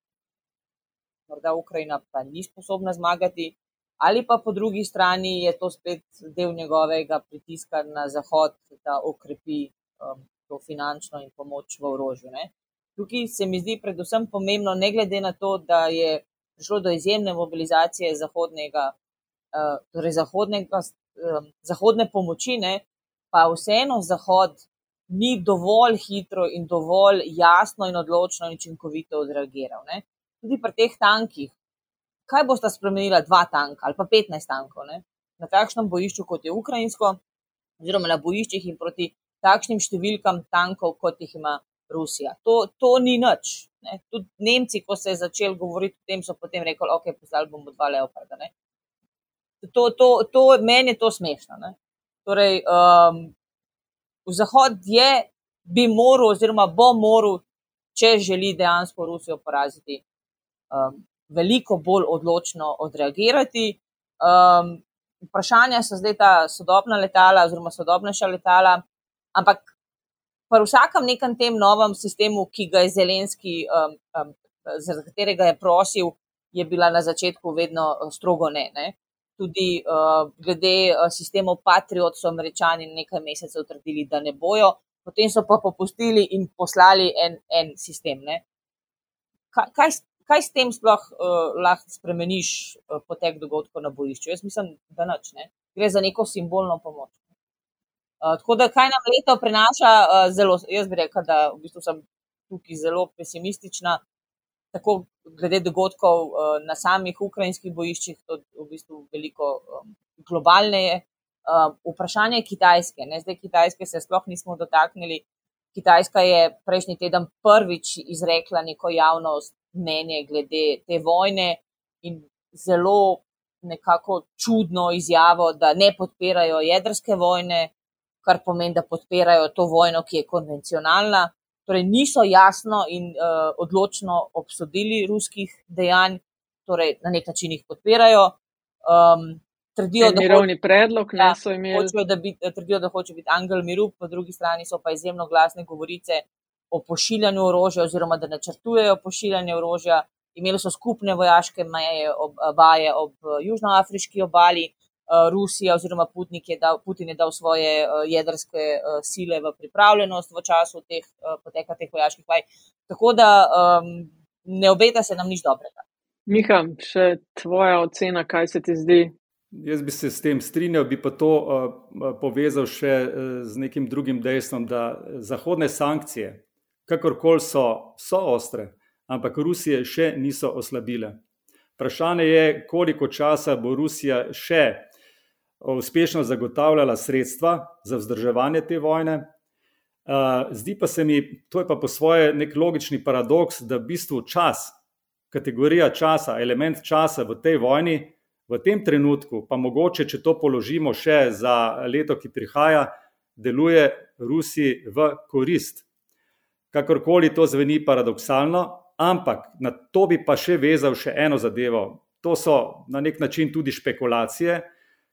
morda Ukrajina pa ni sposobna zmagati ali pa po drugi strani je to spet del njegovega pritiska na Zahod, da okrepi um, to finančno in pomoč v orožju. Ne. Tukaj se mi zdi predvsem pomembno, ne glede na to, da je prišlo do izjemne mobilizacije zahodnega, uh, torej zahodnega, um, zahodne pomoči, ne, pa vseeno Zahod ni dovolj hitro in dovolj jasno in odločno in učinkovito odreagiral. Ne. Tudi pri teh tankih, kaj bosta spremenila dva tanka ali pa 15 tankov ne? na takšnem bojišču, kot je ukrajinsko, oziroma na bojiščih in proti takšnim številkam tankov, kot jih ima Rusija. To, to ni nič. Ne? Tudi Nemci, ko se je začel govoriti o tem, so potem rekli, ok, poslali bomo dva leoparda. Ne? To, to, to, meni je to smešno. Ne? Torej, um, Zahod je, bi moral, oziroma bo moral, če želi dejansko Rusijo poraziti, um, veliko bolj odločno odreagirati. Um, vprašanja so zdaj ta sodobna letala, oziroma sodobnejša letala, ampak pri vsakem nekem tem novem sistemu, ki ga je Zelenski, um, um, zaradi katerega je prosil, je bila na začetku vedno uh, strogo ne. ne. Tudi uh, glede uh, sistemov Patriot so američani nekaj mesecev trdili, da ne bojo, potem so pa popustili in poslali en, en sistem. Kaj, kaj, kaj s tem sploh uh, lahko spremeniš uh, potek dogodkov na bojišču? Jaz mislim, da nič, ne. Gre za neko simbolno pomoč. Uh, tako da, kaj nam leto prinaša, uh, zelo, jaz bi rekla, da v bistvu sem tukaj zelo pesimistična, tako glede dogodkov uh, na samih ukrajinskih bojiščih, to v bistvu veliko um, globalneje. Uh, vprašanje Kitajske. Ne? Zdaj, Kitajske se sploh nismo dotaknili. Kitajska je prejšnji teden prvič izrekla neko javnost mnenje glede te vojne in zelo nekako čudno izjavo, da ne podpirajo jedrske vojne, kar pomeni, da podpirajo to vojno, ki je konvencionalna. Torej, niso jasno in uh, odločno obsodili ruskih dejanj, torej na nek način jih podpirajo. Um, trdijo, da mirovni hoč, predlog ja, so imeli. Hočejo, da, bit, trdijo, da hoče biti angel miru, po drugi strani so pa izjemno glasne govorice, o pošiljanju orožja, oziroma da načrtujejo pošiljanje orožja. Imeli so skupne vojaške meje, ob, vaje ob južnoafriški obali. Rusija oziroma Putin je, dal, Putin je dal svoje jedrske sile v pripravljenost v času teh, poteka teh vojaških vaj. Tako da um, ne obeta se nam nič dobrega. Miha, še tvoja ocena, kaj se ti zdi? Jaz bi se s tem strinjal, bi pa to uh, povezal še z nekim drugim dejstvom, da zahodne sankcije, kakorkoli so, so ostre, ampak Rusije še niso oslabile. Vprašanje je, koliko časa bo Rusija še uspešno zagotavljala sredstva za vzdrževanje te vojne. Zdi pa se mi, to je pa po svoje nek logični paradoks, da v bistvu čas, kategorija časa, element časa v tej vojni, v tem trenutku, pa mogoče, če to položimo še za leto, ki prihaja, deluje Rusiji v korist kakorkoli to zveni paradoksalno, ampak na to bi pa še vezal še eno zadevo. To so na nek način tudi špekulacije,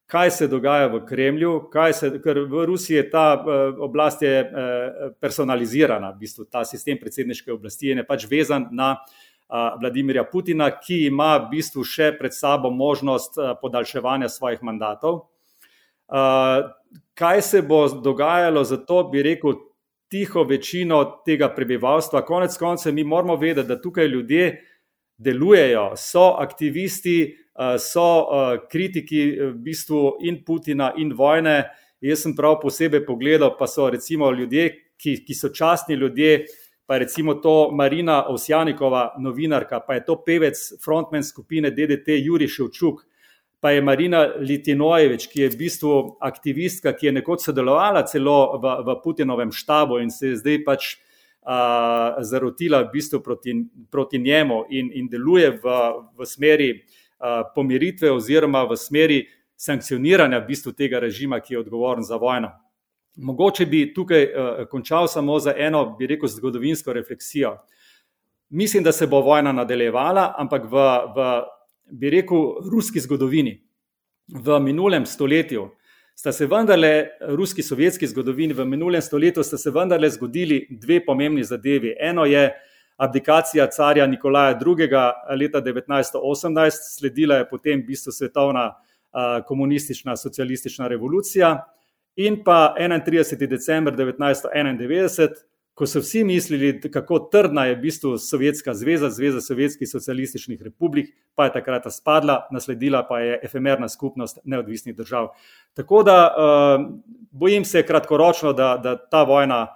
kaj se dogaja v Kremlju, se, ker v Rusiji je ta uh, oblast je, uh, personalizirana, v bistvu ta sistem predsedniške oblasti je pač vezan na uh, Vladimirja Putina, ki ima v bistvu še pred sabo možnost uh, podaljševanja svojih mandatov. Uh, kaj se bo dogajalo, zato bi rekel, tiho večino tega prebivalstva. Konec koncev, mi moramo vedeti, da tukaj ljudje delujejo, so aktivisti, eh, so eh, kritiki eh, v bistvu in Putina in vojne. Jaz sem prav posebej pogledal, pa so recimo ljudje, ki, ki so častni ljudje, pa recimo to Marina Osjanikova, novinarka, pa je to pevec frontmen skupine DDT Juri Ševčuk, pa je Marina Litinojevič, ki je v bistvu aktivistka, ki je nekoč sodelovala celo v, v Putinovem štabu in se je zdaj pač uh, zarotila v bistvu proti, proti njemu in, in deluje v, v smeri uh, pomiritve oziroma v smeri sankcioniranja v bistvu tega režima, ki je odgovoren za vojno. Mogoče bi tukaj uh, končal samo za eno, bi rekel, zgodovinsko refleksijo. Mislim, da se bo vojna nadaljevala, ampak v, v bi rekel, ruski zgodovini, v minulem stoletju, sta se vendarle, ruski sovjetski zgodovini, v minulem stoletju sta se vendarle zgodili dve pomembni zadevi. Eno je abdikacija carja Nikolaja II. leta 1918, sledila je potem v bistvu svetovna komunistična socialistična revolucija in pa 31. december 1991, ko so vsi mislili, kako trdna je v bistvu Sovjetska zveza, Zveza Sovjetskih socialističnih republik, pa je takrat spadla, nasledila pa je efemerna skupnost neodvisnih držav. Tako da bojim se kratkoročno, da, da ta vojna,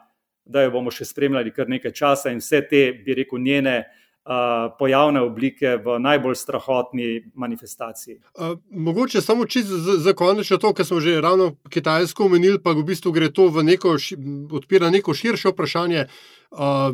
da jo bomo še spremljali kar nekaj časa in vse te, bi rekel, njene pojavne oblike v najbolj strahotni manifestaciji. Mogoče samo čisto za konec še to, kar smo že ravno Kitajsko omenili, pa v bistvu gre to v neko, odpira neko širše vprašanje uh,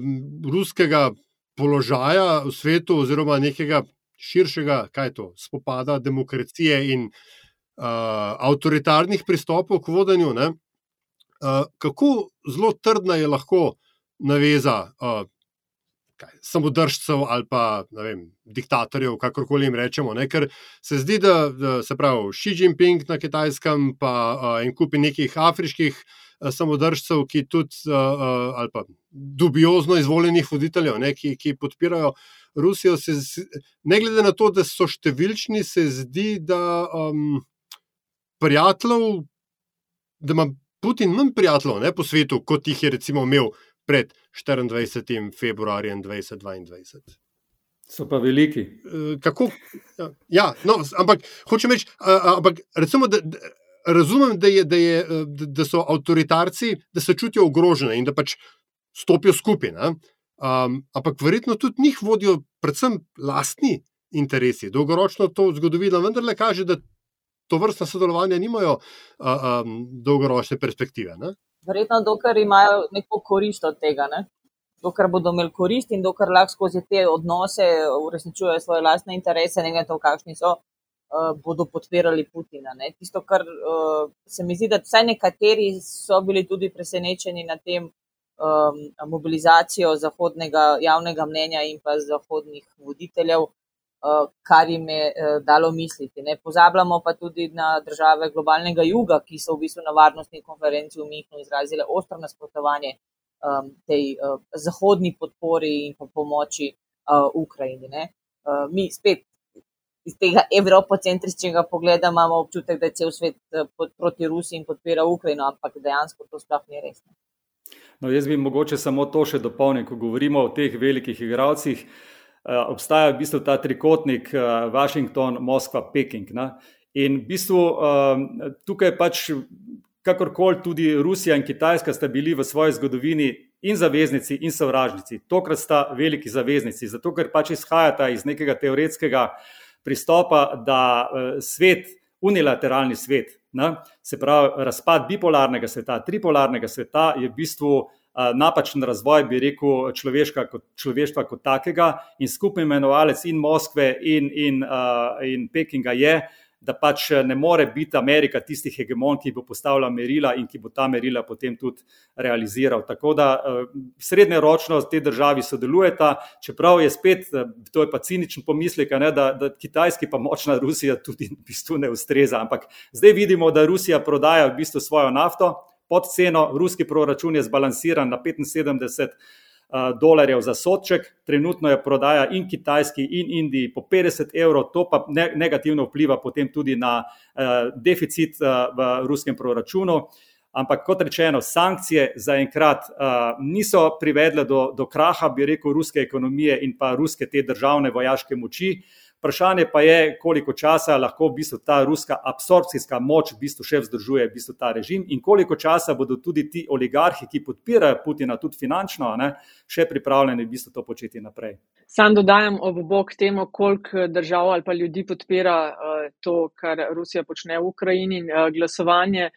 ruskega položaja v svetu oziroma nekega širšega, kaj to, spopada demokracije in uh, avtoritarnih pristopov k vodenju. Uh, kako zelo trdna je lahko naveza uh, kaj, samodržcev ali pa vem, diktatorjev, kakorkoli jim rečemo. Ne? Ker se zdi, da, da se pravi Xi Jinping na kitajskem, pa uh, en kupi nekih afriških uh, samodržcev, ki tudi, uh, uh, ali pa dubiozno izvoljenih voditeljev, ne? ki, ki podpirajo. Rusijo, se, ne glede na to, da so številčni, se zdi, da um, prijateljev, da ima Putin manj prijateljev ne, po svetu, kot jih je recimo imel pred 24. februarjem 2022. So pa veliki. E, kako? Ja, ja no, ampak hočem reči, ampak recimo, da, da, razumem, da, je, da, je, da, da so avtoritarci, da se čutijo ogrožene in da pač stopijo skupaj. Um, ampak verjetno tudi njih vodijo predvsem lastni interesi. Dolgoročno to zgodovina vendarle kaže, da to vrstna sodelovanja nimajo uh, um, dolgoročne perspektive. Ne? Verjetno, dokler imajo neko korist od tega, ne? dokler bodo imeli korist in dokler lahko skozi te odnose uresničujejo svoje lastne interese, ne glede na to, kakšni so, uh, bodo podpirali Putina. Ne? Tisto, kar uh, se mi zdi, da vsaj nekateri so bili tudi presenečeni nad tem um, mobilizacijo zahodnega javnega mnenja in pa zahodnih voditeljev. Eh, kar jim je eh, dalo misliti. Ne. Pozabljamo pa tudi na države globalnega juga, ki so v bistvu na varnostni konferenci v Mihnu izrazile ostro nasprotovanje um, tej uh, zahodni podpori in pa pomoči uh, Ukrajini. Uh, mi spet iz tega evropocentričnega pogleda imamo občutek, da je cel svet pod, proti Rusiji in podpira Ukrajino, ampak dejansko to sploh ni res. No, jaz bi mogoče samo to še dopolnil, ko govorimo o teh velikih igralcih. Uh, obstaja v bistvu ta trikotnik eh, Washington, Moskva, Peking. Ne? In v bistvu eh, tukaj pač, kakorkoli tudi Rusija in Kitajska sta bili v svoji zgodovini in zaveznici in sovražnici, tokrat sta veliki zaveznici, zato ker pač izhajata iz nekega teoretskega pristopa, da svet, unilateralni svet, ne? se pravi razpad bipolarnega sveta, tripolarnega sveta je v bistvu napačen razvoj, bi rekel, kot, človeštva kot takega. In skupni imenovalec in Moskve in, in, in Pekinga je, da pač ne more biti Amerika tisti hegemon, ki bo postavljal merila in ki bo ta merila potem tudi realiziral. Tako da srednjeročno te državi sodelujeta, čeprav je spet, to je pa ciničen pomislek, ne, da, da kitajski pa močna Rusija tudi v bistvu ne ustreza. Ampak zdaj vidimo, da Rusija prodaja v bistvu svojo nafto pod ceno, ruski proračun je zbalansiran na 75 eh, dolarjev za sodček, trenutno je prodaja in kitajski in Indiji po 50 evrov, to pa negativno vpliva potem tudi na eh, deficit eh, v ruskem proračunu. Ampak kot rečeno, sankcije zaenkrat uh, niso privedle do, do kraha, bi rekel, ruske ekonomije in pa ruske te državne vojaške moči. Vprašanje pa je, koliko časa lahko v bistvu ta ruska absorpcijska moč v bistvu še vzdržuje v bistvu ta režim in koliko časa bodo tudi ti oligarhi, ki podpirajo Putina tudi finančno, ne, še pripravljeni v bistvu to početi naprej. Sam dodajam ob bok temu, koliko držav ali pa ljudi podpira uh, to, kar Rusija počne v Ukrajini. Uh, glasovanje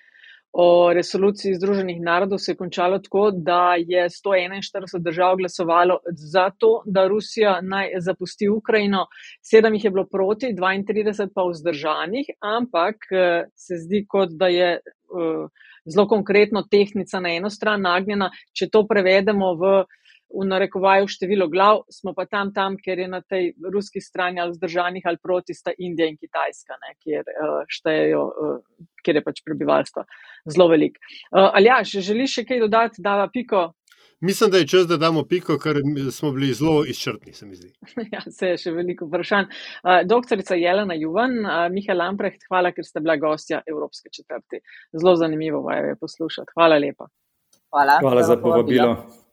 o resoluciji Združenih narodov se je končalo tako, da je 141 držav glasovalo za to, da Rusija naj zapusti Ukrajino, sedem jih je bilo proti, 32 pa vzdržanih, ampak eh, se zdi, kot da je eh, zelo konkretno tehnica na eno stran nagnjena, če to prevedemo v v narekovaju število glav, smo pa tam, tam, ker je na tej ruski strani ali zdržanih ali proti sta Indija in Kitajska, ne, kjer uh, štejejo, uh, kjer je pač prebivalstvo zelo velik. Uh, ali ja, še želiš še kaj dodati, dava piko? Mislim, da je čas, da damo piko, ker smo bili zelo izčrpni, se mi zdi. Ja, se je še veliko vprašanj. Uh, doktorica Jelena Juvan, uh, Miha Lamprecht, hvala, ker ste bila gostja Evropske četrti. Zelo zanimivo je poslušati. Hvala lepa. Hvala, hvala za povabilo. povabilo.